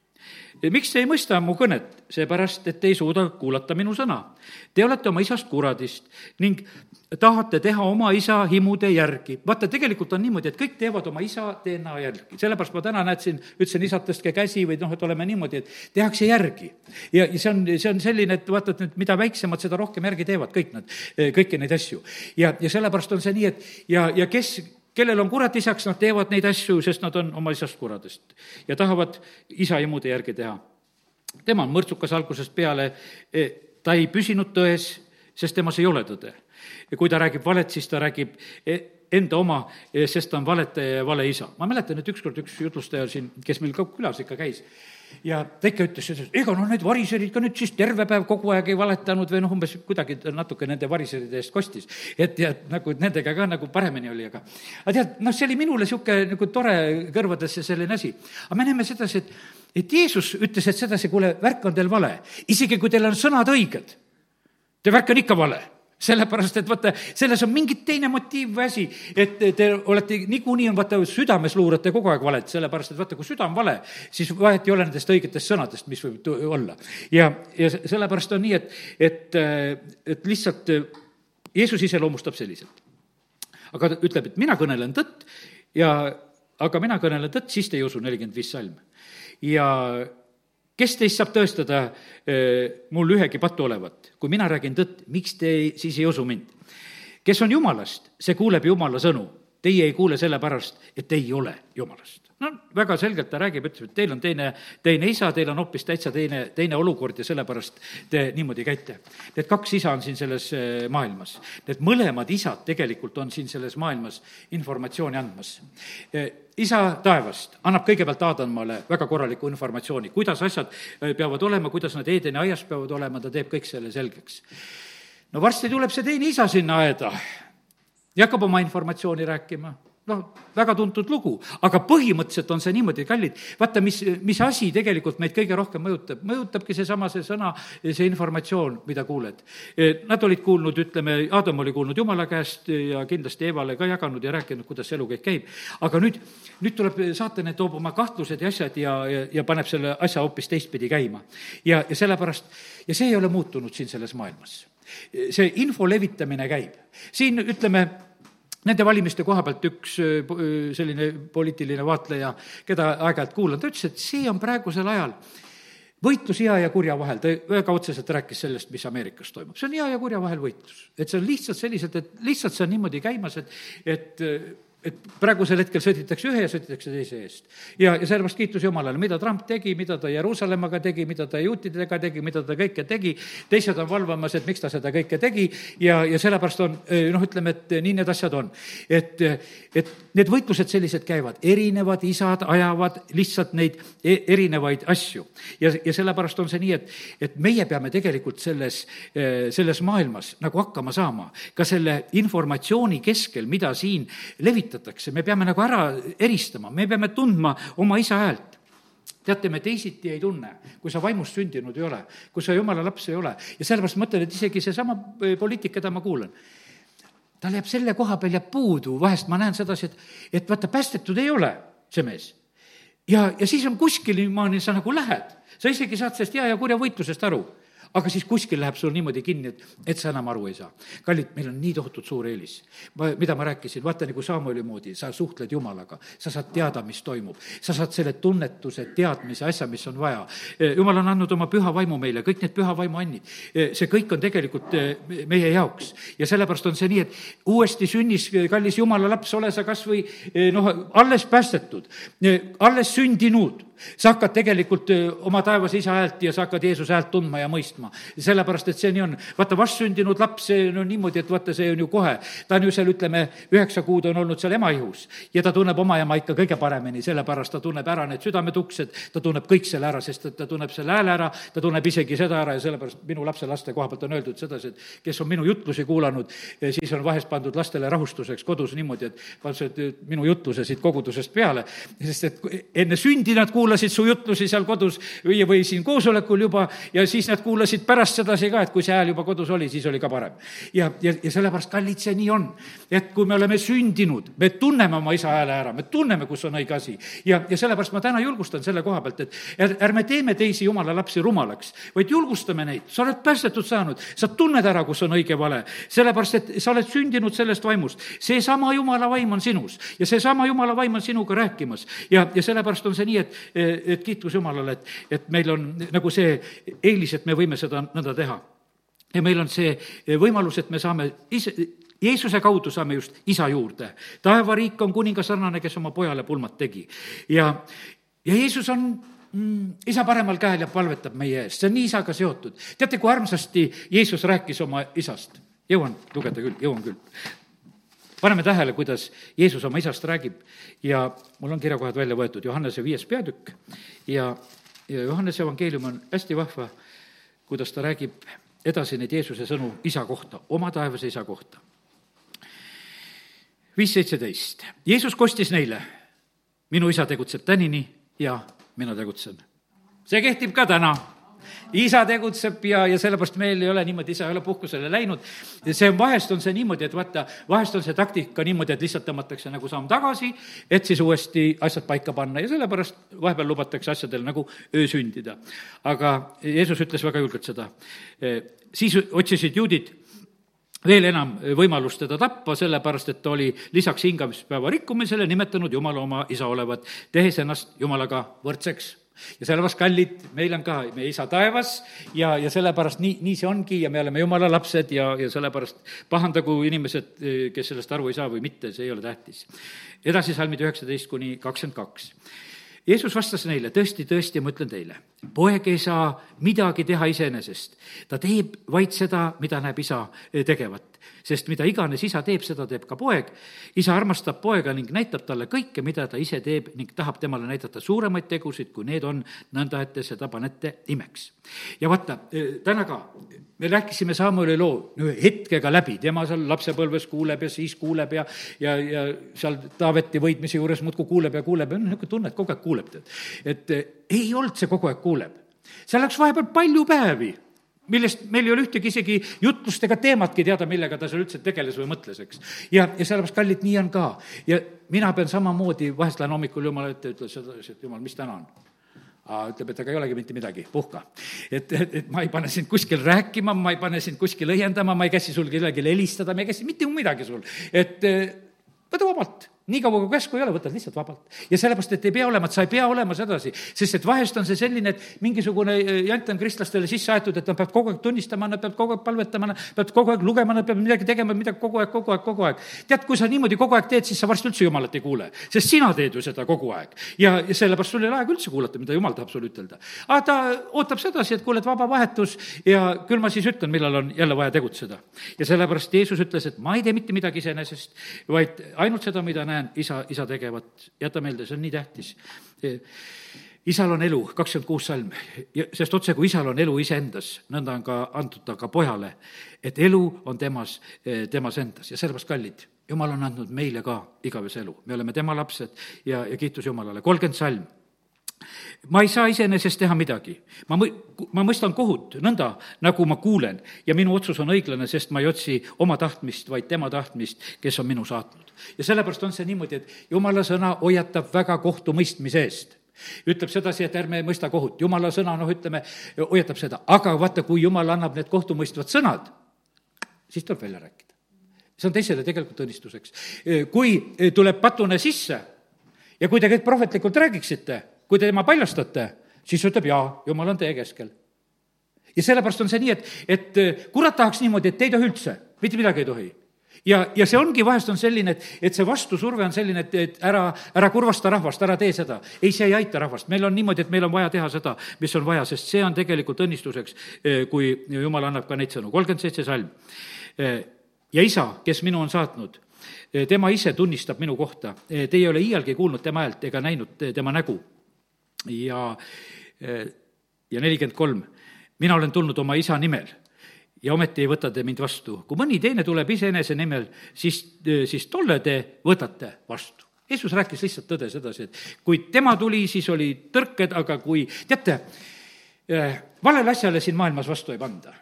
miks te ei mõista mu kõnet? seepärast, et te ei suuda kuulata minu sõna. Te olete oma isast kuradist ning tahate teha oma isa himude järgi. vaata, tegelikult on niimoodi, et kõik teevad oma isa DNA järgi. sellepärast ma täna näed siin, ütlesin, isad, tõstke käsi või noh, et oleme niimoodi, et tehakse järgi. ja, ja see on, see on selline, et vaata, et nüüd mida väiksemad, seda rohkem järgi teevad kõik nad, kõiki neid asju. ja, ja sellepärast on see nii, et ja, ja kes kellel on kurat isaks, nad teevad neid asju, sest nad on oma isast kuradest ja tahavad isa imude järgi teha. tema on mõrtsukas algusest peale, e, ta ei püsinud tões, sest temas ei ole tõde. ja kui ta räägib valet, siis ta räägib e, enda oma, e, sest ta on valetaja ja vale isa. ma mäletan, et ükskord üks jutlustaja siin, kes meil ka külas ikka käis, ja ta ikka ütles, et ega noh, need variserid ka nüüd siis terve päev kogu aeg ei valetanud või noh, umbes kuidagi natuke nende variseride eest kostis. et, ja nagu nendega ka nagu paremini oli, aga aga tead, noh, see oli minule niisugune nagu tore kõrvadesse selline asi. aga me näeme sedasi, et, et Jeesus ütles, et sedasi, kuule, värk on teil vale. isegi kui teil on sõnad õiged, te värk on ikka vale sellepärast, et vaata, selles on mingi teine motiiv või asi, et te olete, niikuinii on, vaata, südames luurate kogu aeg valet, sellepärast et vaata, kui süda on vale, siis vahet ei ole nendest õigetest sõnadest, mis võib olla. ja, ja sellepärast on nii, et, et, et lihtsalt Jeesus iseloomustab selliselt. aga ta ütleb, et mina kõnelen tõtt ja aga mina kõnelen tõtt, siis te ei usu, nelikümmend viis salm. ja kes teist saab tõestada äh, mul ühegi patu olevat? kui mina räägin tõtt, miks te ei, siis ei usu mind? kes on jumalast, see kuuleb jumala sõnu. Teie ei kuule sellepärast, et ei ole jumalast no väga selgelt ta räägib, ütleb, et teil on teine, teine isa, teil on hoopis täitsa teine, teine olukord ja sellepärast te niimoodi käite. Need kaks isa on siin selles eh, maailmas. Need mõlemad isad tegelikult on siin selles maailmas informatsiooni andmas. Eh, isa taevast annab kõigepealt Aadamale väga korraliku informatsiooni, kuidas asjad eh, peavad olema, kuidas nad Eedeni aias peavad olema, ta teeb kõik selle selgeks. no varsti tuleb see teine isa sinna aeda ja hakkab oma informatsiooni rääkima noh, väga tuntud lugu, aga põhimõtteliselt on see niimoodi, kallid, vaata, mis, mis asi tegelikult meid kõige rohkem mõjutab, mõjutabki seesama, see sõna, see informatsioon, mida kuuled. Nad olid kuulnud, ütleme, Adam oli kuulnud Jumala käest ja kindlasti Evale ka jaganud ja rääkinud, kuidas see elu kõik käib. aga nüüd, nüüd tuleb saatan, et toob oma kahtlused ja asjad ja, ja, ja paneb selle asja hoopis teistpidi käima. ja, ja sellepärast, ja see ei ole muutunud siin selles maailmas. see info levitamine käib. siin ütleme, Nende valimiste koha pealt üks selline poliitiline vaatleja, keda aeg-ajalt kuulan, ta ütles, et see on praegusel ajal võitlus hea ja kurja vahel, ta väga otseselt rääkis sellest, mis Ameerikas toimub. see on hea ja kurja vahel võitlus. et see on lihtsalt selliselt, et lihtsalt see on niimoodi käimas, et, et et praegusel hetkel sõditakse ühe ja sõditakse teise eest. ja, ja sellepärast kiitus Jumalale, mida Trump tegi, mida ta Jeruusalemmaga tegi, mida ta juutidega tegi, mida ta kõike tegi, teised on valvamas, et miks ta seda kõike tegi ja, ja sellepärast on noh, ütleme, et nii need asjad on. et, et need võitlused sellised käivad, erinevad isad ajavad lihtsalt neid e-, erinevaid asju. ja, ja sellepärast on see nii, et, et meie peame tegelikult selles, selles maailmas nagu hakkama saama, ka selle informatsiooni keskel, mida siin levitatakse ehitatakse, me peame nagu ära eristama, me peame tundma oma isa häält. Teate, me teisiti ei tunne, kui sa vaimust sündinud ei ole, kui sa jumala laps ei ole. Ja sellepärast mõtlen, et isegi seesama äh, poliitik, keda ma kuulan, tal jääb selle koha peal jääb puudu, vahest ma näen sedasi, et, et vaata, päästetud ei ole see mees. ja, ja siis on kuskil niimoodi, sa nagu lähed, sa isegi saad sellest hea ja kurja võitlusest aru aga siis kuskil läheb sul niimoodi kinni, et, et sa enam aru ei saa. kallid, meil on nii tohutult suur eelis. ma, mida ma rääkisin, vaata nagu Samueli moodi, sa suhtled Jumalaga, sa saad teada, mis toimub. sa saad selle tunnetuse, teadmise, asja, mis on vaja. E, jumal on andnud oma püha vaimu meile, kõik need püha vaimu annid. E, see kõik on tegelikult e, meie jaoks ja sellepärast on see nii, et uuesti sünnis, kallis Jumala laps, ole sa kas või noh, alles päästetud, alles sündinud sa hakkad tegelikult oma taevase isa häält ja sa hakkad Jeesuse häält tundma ja mõistma. sellepärast, et see nii on. vaata, vastsündinud laps, see on niimoodi, et vaata, see on ju kohe, ta on ju seal, ütleme, üheksa kuud on olnud seal ema ihus ja ta tunneb oma ema ikka kõige paremini, sellepärast ta tunneb ära need südametuksed, ta tunneb kõik selle ära, sest et ta tunneb selle hääle ära, ta tunneb isegi seda ära ja sellepärast minu lapselaste koha pealt on öeldud sedasi, et kes on minu jutlusi kuulanud, siis on vahest pandud lastele rahustuseks kodus niimoodi, et paned minu jutluse siit kogudusest peale, sest et enne sündi nad kuulavad kuulasid su jutlusi seal kodus või, või siin koosolekul juba ja siis nad kuulasid pärast sedasi ka, et kui see hääl juba kodus oli, siis oli ka parem. ja, ja, ja sellepärast, kallid, see nii on. et kui me oleme sündinud, me tunneme oma isa hääle ära, me tunneme, kus on õige asi. ja, ja sellepärast ma täna julgustan selle koha pealt, et ärme teeme teisi jumala lapsi rumalaks, vaid julgustame neid, sa oled päästetud saanud, sa tunned ära, kus on õige vale, sellepärast et sa oled sündinud sellest vaimust. seesama jumala vaim on sinus ja seesama jumala vaim on sinuga rääkimas ja, ja sellepärast on see nii, et et kiitus Jumalale, et, et meil on nagu see eelis, et me võime seda nõnda teha. ja meil on see võimalus, et me saame ise, Jeesuse kaudu saame just isa juurde. taevariik on kuninga sarnane, kes oma pojale pulmat tegi. ja, ja Jeesus on mm, isa paremal käel ja palvetab meie eest, see on nii isaga seotud. teate, kui armsasti Jeesus rääkis oma isast? jõuan lugeda küll, jõuan küll paneme tähele, kuidas Jeesus oma isast räägib. Ja mul on kirjakohad välja võetud, Johannese viies peatükk. Ja, ja Johannese evangeelium on hästi vahva, kuidas ta räägib edasi neid Jeesuse sõnu isa kohta, oma taevase isa kohta. viis seitseteist, Jeesus kostis neile, minu isa tegutseb tänini ja mina tegutsen. see kehtib ka täna isa tegutseb ja, ja sellepärast meil ei ole niimoodi, isa ei ole puhkusele läinud. see on, vahest on see niimoodi, et vaata, vahest on see taktika niimoodi, et lihtsalt tõmmatakse nagu samm tagasi, et siis uuesti asjad paika panna ja sellepärast vahepeal lubatakse asjadel nagu öö sündida. aga Jeesus ütles väga julgelt seda. siis otsisid juudid veel enam võimalust teda tappa, sellepärast et ta oli lisaks hingamispäeva rikkumisele nimetanud Jumala oma isa olevat, tehes ennast Jumalaga võrdseks ja sellepärast, kallid, meil on ka meie isa taevas ja, ja sellepärast nii, nii see ongi ja me oleme jumala lapsed ja, ja sellepärast pahandagu inimesed, kes sellest aru ei saa või mitte, see ei ole tähtis. edasi salmid üheksateist kuni kakskümmend kaks. Jeesus vastas neile, tõesti, tõesti, ma ütlen teile, poeg ei saa midagi teha iseenesest. ta teeb vaid seda, mida näeb isa tegevat sest mida iganes isa teeb, seda teeb ka poeg. isa armastab poega ning näitab talle kõike, mida ta ise teeb ning tahab temale näidata suuremaid tegusid, kui need on, nõnda et te seda panete imeks. ja vaata, eh, täna ka, me rääkisime Samueli loo hetkega läbi, tema seal lapsepõlves kuuleb ja siis kuuleb ja, ja, ja seal Taaveti võitmise juures muudkui kuuleb ja kuuleb ja niisugune tunne, et kogu aeg kuuleb, tead. et eh, ei olnud see kogu aeg kuuleb. seal läks vahepeal palju päevi millest meil ei ole ühtegi isegi jutlust ega teematki teada, millega ta seal üldse tegeles või mõtles, eks. ja, ja sellepärast, kallid, nii on ka. ja mina pean samamoodi, vahest lähen hommikul Jumala ette, ütlen sedasi, et Jumal, mis täna on? ütleb, et aga ei olegi mitte midagi, puhka. et, et, et ma ei pane sind kuskil rääkima, ma ei pane sind kuskil õiendama, ma ei käsi sul kellelegi helistada, ma ei käsi mitte midagi sul. et võta vabalt niikaua, kui käsku ei ole, võtad lihtsalt vabalt. ja sellepärast, et ei pea olema, et sa ei pea olema sedasi, sest et vahest on see selline, et mingisugune eh, jant on kristlastele sisse aetud, et nad peavad kogu aeg tunnistama, nad peavad kogu aeg palvetama, nad peavad kogu aeg lugema, nad peavad midagi tegema, midagi kogu aeg, kogu aeg, kogu aeg. tead, kui sa niimoodi kogu aeg teed, siis sa varsti üldse Jumalat ei kuule, sest sina teed ju seda kogu aeg. ja, ja sellepärast sul ei ole aega üldse kuulata, mida Jumal tahab sulle ütelda. aga ta ootab sedasi, et kuule, et vaba vahetus ja küll ma siis ütlen, millal on jälle vaja tegutseda. ja sellepärast Jeesus ütles, et ma ei tee mitte midagi iseenesest, vaid ainult seda, mida näen isa, isa tegevat. jäta meelde, see on nii tähtis. Isal on elu, kakskümmend kuus salm, sest otse kui isal on elu iseendas, nõnda on ka antud ta ka pojale, et elu on temas, temas endas. Ja sellepärast, kallid, jumal on andnud meile ka igavese elu, me oleme tema lapsed ja, ja kiitus Jumalale, kolmkümmend salm ma ei saa iseenesest teha midagi. ma mõ-, ma mõistan kohut nõnda, nagu ma kuulen ja minu otsus on õiglane, sest ma ei otsi oma tahtmist, vaid tema tahtmist, kes on minu saatnud. ja sellepärast on see niimoodi, et jumala sõna hoiatab väga kohtumõistmise eest ütleb sedasi, et ärme mõista kohut, jumala sõna, noh, ütleme, hoiatab seda, aga vaata, kui jumal annab need kohtumõistvad sõnad, siis tuleb välja rääkida. see on teisele tegelikult õnnistuseks. kui tuleb patune sisse ja kui te kõik prohvetlikult räägiksite, kui te tema paljastate, siis ütleb jaa, jumal on teie keskel. ja sellepärast on see nii, et, et kurat tahaks niimoodi, et ei tohi üldse, mitte midagi ei tohi ja, ja see ongi, vahest on selline, et, et see vastusurve on selline, et, et ära, ära kurvasta rahvast, ära tee seda. ei, see ei aita rahvast, meil on niimoodi, et meil on vaja teha seda, mis on vaja, sest see on tegelikult õnnistuseks, eh, kui jumal annab ka neid sõnu. kolmkümmend seitse salm. Eh, ja isa, kes minu on saatnud, tema ise tunnistab minu kohta. Te ei ole iialgi kuulnud tema häält ega näinud tema nägu. Ja, ja nelikümmend kolm, mina olen tulnud oma isa nimel ja ometi ei võta te mind vastu. kui mõni teine tuleb iseenese nimel, siis, siis tolle te võtate vastu. Jeesus rääkis lihtsalt tõde sedasi, et kui tema tuli, siis oli tõrked, aga kui, teate, eh, valele asjale siin maailmas vastu ei panda.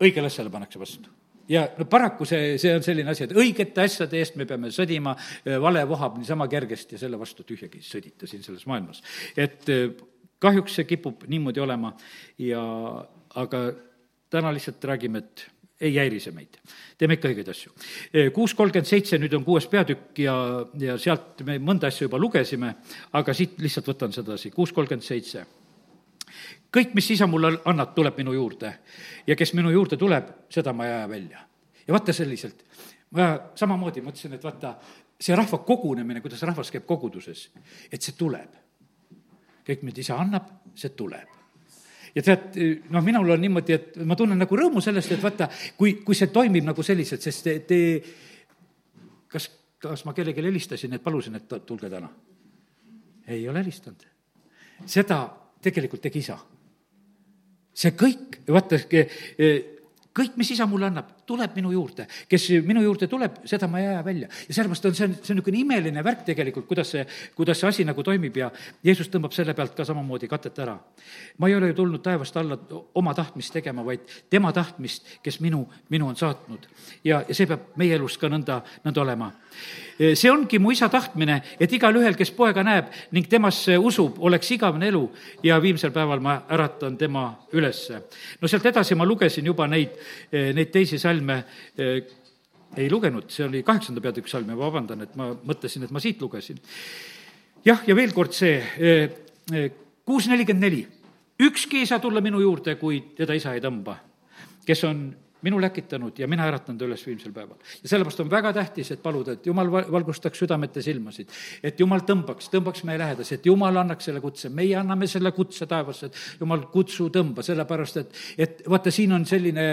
õigele asjale pannakse vastu ja no paraku see, see on selline asi, et õigete asjade eest me peame sõdima, eh, vale vohab niisama kergesti ja selle vastu tühjagi ei sõdita siin selles maailmas. et eh, kahjuks see kipub niimoodi olema ja aga täna lihtsalt räägime, et ei häiri see meid. teeme ikka õigeid asju. kuus kolmkümmend seitse, nüüd on kuues peatükk ja, ja sealt me mõnda asja juba lugesime, aga siit lihtsalt võtan sedasi, kuus kolmkümmend seitse. Kõik, mis isa mulle annab, tuleb minu juurde ja kes minu juurde tuleb, seda ma ei aja välja. ja vaata selliselt, ma samamoodi mõtlesin, et vaata, see rahva kogunemine, kuidas rahvas käib koguduses, et see tuleb. kõik, mida isa annab, see tuleb ja tead, noh, minul on niimoodi, et ma tunnen nagu rõõmu sellest, et vaata, kui, kui see toimib nagu selliselt, sest te, te kas, kas ma kellelegi helistasin, et palusin, et tulge täna? ei ole helistanud. seda tegelikult tegi isa. See kõik, vaata, kõik, mis isa mulle annab, tuleb minu juurde. kes minu juurde tuleb, seda ma ei aja välja. ja sellepärast on see, see on niisugune imeline värk tegelikult, kuidas see, kuidas see asi nagu toimib ja Jeesus tõmbab selle pealt ka samamoodi katet ära. ma ei ole ju tulnud taevast alla oma tahtmist tegema, vaid tema tahtmist, kes minu, minu on saatnud. ja, ja see peab meie elus ka nõnda, nõnda olema see ongi mu isa tahtmine, et igalühel, kes poega näeb ning temasse usub, oleks igavene elu ja viimsel päeval ma äratan tema ülesse. no sealt edasi ma lugesin juba neid, neid teisi salme ei lugenud, see oli kaheksanda peatükk salm ja vabandan, et ma mõtlesin, et ma siit lugesin. jah, ja veel kord see kuus nelikümmend neli. ükski ei saa tulla minu juurde, kui teda isa ei tõmba, kes on minu läkitanud ja mina äratanud üles viimsel päeval. ja sellepärast on väga tähtis, et paluda, et jumal valgustaks südamet ja silmasid, et jumal tõmbaks, tõmbaks meie lähedasi, et jumal annaks selle kutse, meie anname selle kutse taevasse, et jumal, kutsu, tõmba, sellepärast et, et vaata, siin on selline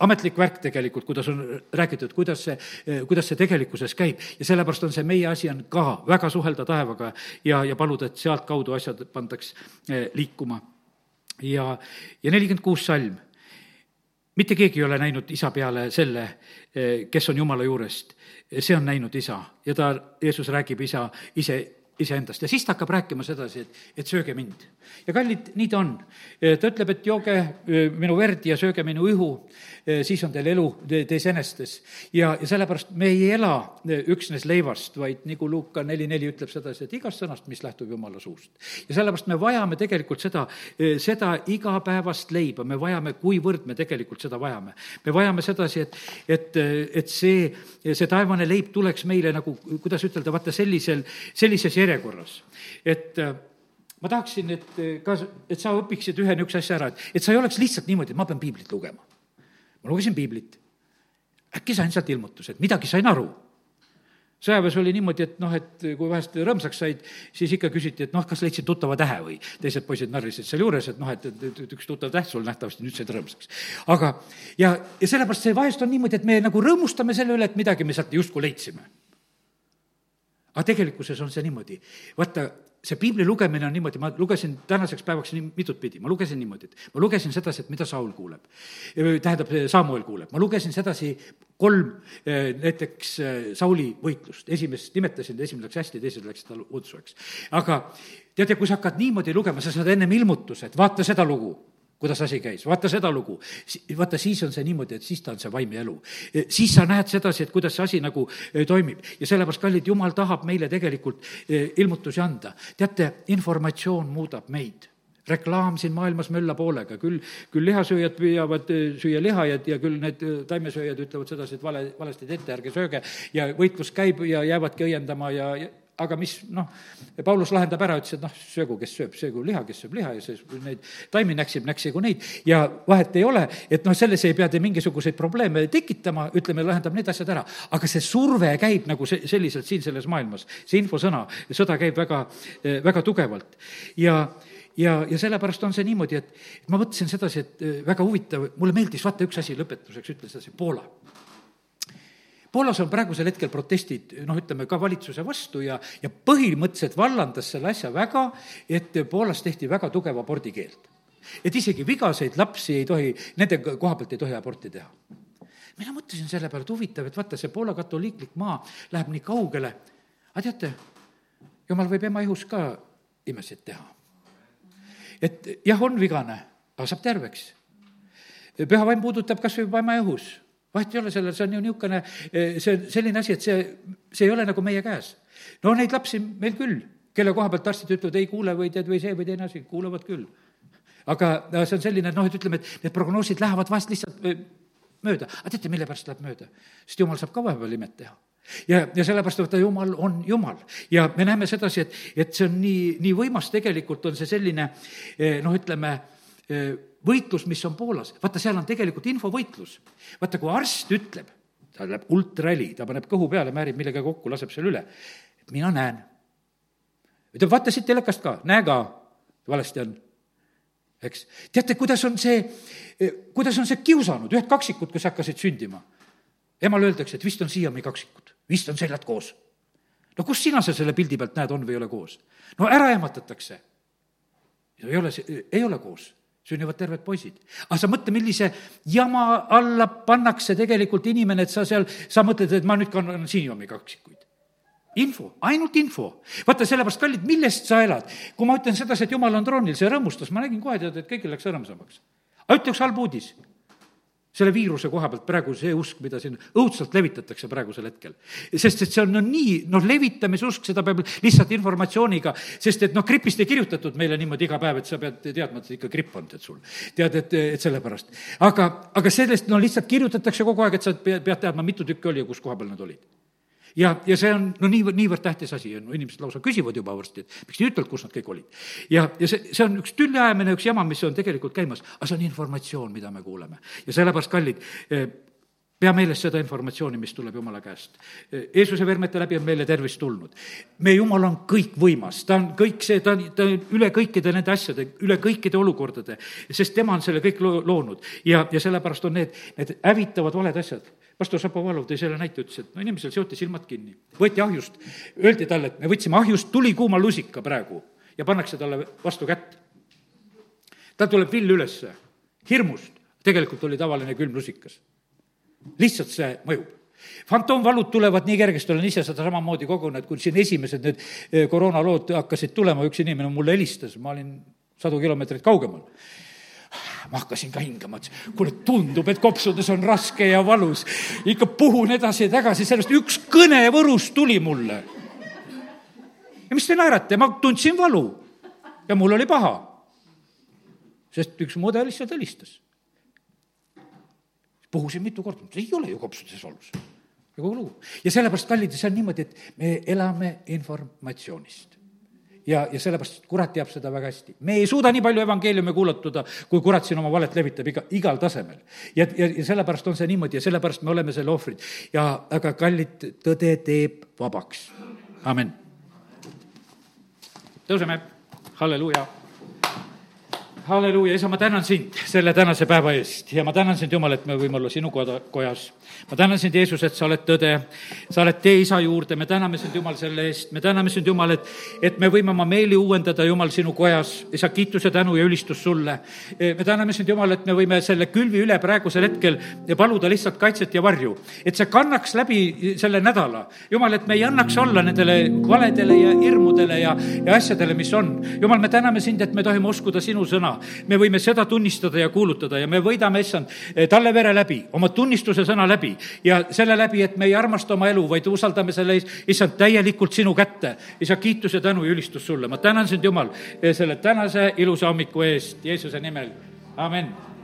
ametlik värk tegelikult, kuidas on räägitud, kuidas see, kuidas see tegelikkuses käib ja sellepärast on see meie asi on ka väga suhelda taevaga ja, ja paluda, et sealtkaudu asjad pandaks eh, liikuma. ja, ja nelikümmend kuus salm mitte keegi ei ole näinud isa peale selle, eh, kes on Jumala juurest. see on näinud isa ja ta, Jeesus räägib isa ise iseendast ja siis ta hakkab rääkima sedasi, et, et sööge mind. ja kallid, nii ta on. Ta ütleb, et jooge minu verd ja sööge minu ihu, siis on teil elu teis enestes. ja, ja sellepärast me ei ela üksnes leivast, vaid nagu Luuka neli neli ütleb sedasi, et igast sõnast, mis lähtub Jumala suust. ja sellepärast me vajame tegelikult seda, seda igapäevast leiba, me vajame, kuivõrd me tegelikult seda vajame. me vajame sedasi, et, et, et see, see taevane leib tuleks meile nagu, kuidas ütelda, vaata sellisel, sellises järjekorras, et ma tahaksin, et ka, et sa õpiksid ühe niisuguse asja ära, et, et sa ei oleks lihtsalt niimoodi, et ma pean piiblit lugema. ma lugesin piiblit äkki sain sealt ilmutuse, et midagi sain aru. sõjaväes oli niimoodi, et noh, et kui vahest rõõmsaks said, siis ikka küsiti, et noh, kas leidsid tuttava tähe või teised poisid narrisid sealjuures, et noh, et, et, et üks tuttav täht sul nähtavasti nüüd said rõõmsaks. aga, ja, ja sellepärast see vahest on niimoodi, et me nagu rõõmustame selle üle, et midagi me sealt justkui leidsime. Aga tegelikkuses on see niimoodi, vaata, see piibli lugemine on niimoodi, ma lugesin tänaseks päevaks nii mitut pidi, ma lugesin niimoodi, et ma lugesin sedasi, et mida Saul kuuleb. tähendab, Samuel kuuleb, ma lugesin sedasi kolm eh, näiteks eh, Sauli võitlust, esimest nimetasin, esimene läks hästi, teised läksid tal udsu, eks. aga tead, ja kui sa hakkad niimoodi lugema, sa saad ennem ilmutuse, et vaata seda lugu kuidas asi käis, vaata seda lugu. vaata, siis on see niimoodi, et siis ta on see vaimne elu. siis sa näed sedasi, et kuidas see asi nagu eh, toimib ja sellepärast, kallid, jumal tahab meile tegelikult eh, ilmutusi anda. teate, informatsioon muudab meid reklaam siin maailmas möllab hoolega, küll, küll lihasööjad püüavad süüa liha ja, ja küll need taimesööjad ütlevad sedasi, et vale, valesti teete, ärge sööge ja võitlus käib ja jäävadki õiendama ja, ja aga mis noh, Paulus lahendab ära, ütles, et noh, söögu, kes sööb, söögu liha, kes sööb liha ja see, neid taimi näksib, näksigu neid ja vahet ei ole, et noh, selles ei pea te mingisuguseid probleeme tekitama, ütleme, lahendab need asjad ära. aga see surve käib nagu se-, selliselt siin selles maailmas, see infosõna, sõda käib väga, väga tugevalt. ja ja, ja sellepärast on see niimoodi, et ma mõtlesin sedasi, et väga huvitav, mulle meeldis, vaata, üks asi lõpetuseks, ütles sedasi, Poola Poolas on praegusel hetkel protestid, noh, ütleme ka valitsuse vastu ja, ja põhimõtteliselt vallandas selle asja väga, et Poolas tehti väga tugev abordikeeld. et isegi vigaseid lapsi ei tohi, nende koha pealt ei tohi aborti teha. mina mõtlesin selle peale, et huvitav, et vaata, see Poola katoliiklik maa läheb nii kaugele, aga teate, jumal võib ema ihus ka imesid teha. et jah, on vigane, aga saab terveks. püha vaim puudutab kas või ema ihus vahet ei ole sellel, see on ju niisugune, eh, see on selline asi, et see, see ei ole nagu meie käes. no neid lapsi meil küll, kelle koha pealt arstid ütlevad, ei kuule või tead, või see või teine asi, kuulevad küll. aga see on selline, noh, et ütleme, et need prognoosid lähevad vahest lihtsalt eh, mööda. aga teate, mille pärast läheb mööda? sest jumal saab ka vahepeal imet teha ja, ja sellepärast, vaata, jumal on jumal ja me näeme sedasi, et, et see on nii, nii võimas, tegelikult on see selline eh, noh, ütleme, võitlus, mis on Poolas, vaata, seal on tegelikult infovõitlus. vaata, kui arst ütleb, ta läheb ultrali, ta paneb kõhu peale, määrib millegagi kokku, laseb selle üle. mina näen. ütleb, vaata siit telekast ka, näe ka, valesti on. eks, teate, kuidas on see, kuidas on see kiusanud, ühed kaksikud, kes hakkasid sündima. emale öeldakse, et vist on siiamaani kaksikud, vist on seljad koos. no kus sina seal selle pildi pealt näed, on või ei ole koos? no ära ehmatatakse. ei ole, ei ole koos sünnivad terved poisid. aga sa mõtle, millise jama alla pannakse tegelikult inimene, et sa seal, sa mõtled, et ma nüüd kannan siiamaani kaksikuid. info, ainult info. vaata, sellepärast, kallid, millest sa elad? kui ma ütlen sedasi, et jumal on troonil, see rõõmustas, ma nägin kohe, tead, et kõigil läks rõõmsamaks. aga ütle üks halb uudis selle viiruse koha pealt praegu see usk, mida siin õudselt levitatakse praegusel hetkel. sest et see on no nii, noh, levitamisusk, seda peab lihtsalt informatsiooniga, sest et noh, gripist ei kirjutatud meile niimoodi iga päev, et sa pead teadma, et ikka gripp on, tead sul. tead, et, et sellepärast. aga, aga sellest no lihtsalt kirjutatakse kogu aeg, et sa pead, pead teadma, mitu tükki oli ja kus koha peal nad olid ja, ja see on no niivõrd, niivõrd tähtis asi on, inimesed lausa küsivad juba varsti, et miks te ei ütelnud, kus nad kõik olid. ja, ja see, see on üks tülliajamine, üks jama, mis on tegelikult käimas, aga see on informatsioon, mida me kuuleme. ja sellepärast, kallid, eh, pea meeles seda informatsiooni, mis tuleb Jumala käest. Jeesuse vermete läbi on meile tervis tulnud. meie Jumal on kõikvõimas, ta on kõik see, ta on, ta on üle kõikide nende asjade, üle kõikide olukordade, sest tema on selle kõik lo-, loonud. ja, ja sellepärast on need, need hävitavad valed asjad pastor Šapovalov tõi selle näite, ütles, et no inimesel seoti silmad kinni. võeti ahjust, öeldi talle, et me võtsime ahjust tulikuuma lusika praegu ja pannakse talle vastu kätt. tal tuleb vill ülesse, hirmust, tegelikult oli tavaline külm lusikas. lihtsalt see mõjub. Fantoomvalud tulevad nii kergesti, olen ise seda samamoodi kogunenud, kui siin esimesed need eh, koroonalood hakkasid tulema, üks inimene mulle helistas, ma olin sadu kilomeetreid kaugemal ma hakkasin ka hingama, ütlesin, kuule, tundub, et kopsudes on raske ja valus. ikka puhun edasi ja tagasi, sellest üks kõne Võrust tuli mulle. ja mis te naerate, ma tundsin valu ja mul oli paha. sest üks mudel lihtsalt helistas. puhusin mitu korda, ei ole ju kopsudes valus ja kogu lugu. ja sellepärast, kallid, see on niimoodi, et me elame informatsioonist ja, ja sellepärast kurat teab seda väga hästi. me ei suuda nii palju evangeeliumi kuulutada, kui kurat siin oma valet levitab iga, igal tasemel. ja, ja, ja sellepärast on see niimoodi ja sellepärast me oleme selle ohvrid. ja aga kallid, tõde teeb vabaks. amin. tõuseme, halleluuja halleluuja, isa, ma tänan sind selle tänase päeva eest ja ma tänan sind, Jumal, et me võime olla sinu koda, kojas. ma tänan sind, Jeesus, et sa oled tõde, sa oled tee isa juurde, me täname sind, Jumal, selle eest, me täname sind, Jumal, et, et me võime oma meeli uuendada, Jumal, sinu kojas. isa, kiitus ja tänu ja ülistus sulle. me täname sind, Jumal, et me võime selle külvi üle praegusel hetkel paluda lihtsalt kaitset ja varju, et see kannaks läbi selle nädala. Jumal, et me ei annaks olla nendele valedele ja hirmudele ja, ja asjadele, mis on. Jumal, me täname sind, et me tohime uskuda sinu sõna sõna. me võime seda tunnistada ja kuulutada ja me võidame, issand, talle vere läbi, oma tunnistuse sõna läbi ja selle läbi, et me ei armasta oma elu, vaid usaldame selle, issand, täielikult sinu kätte. isa, kiitus ja tänu ja ülistus sulle. ma tänan sind, Jumal, selle tänase ilusa hommiku eest Jeesuse nimel. amin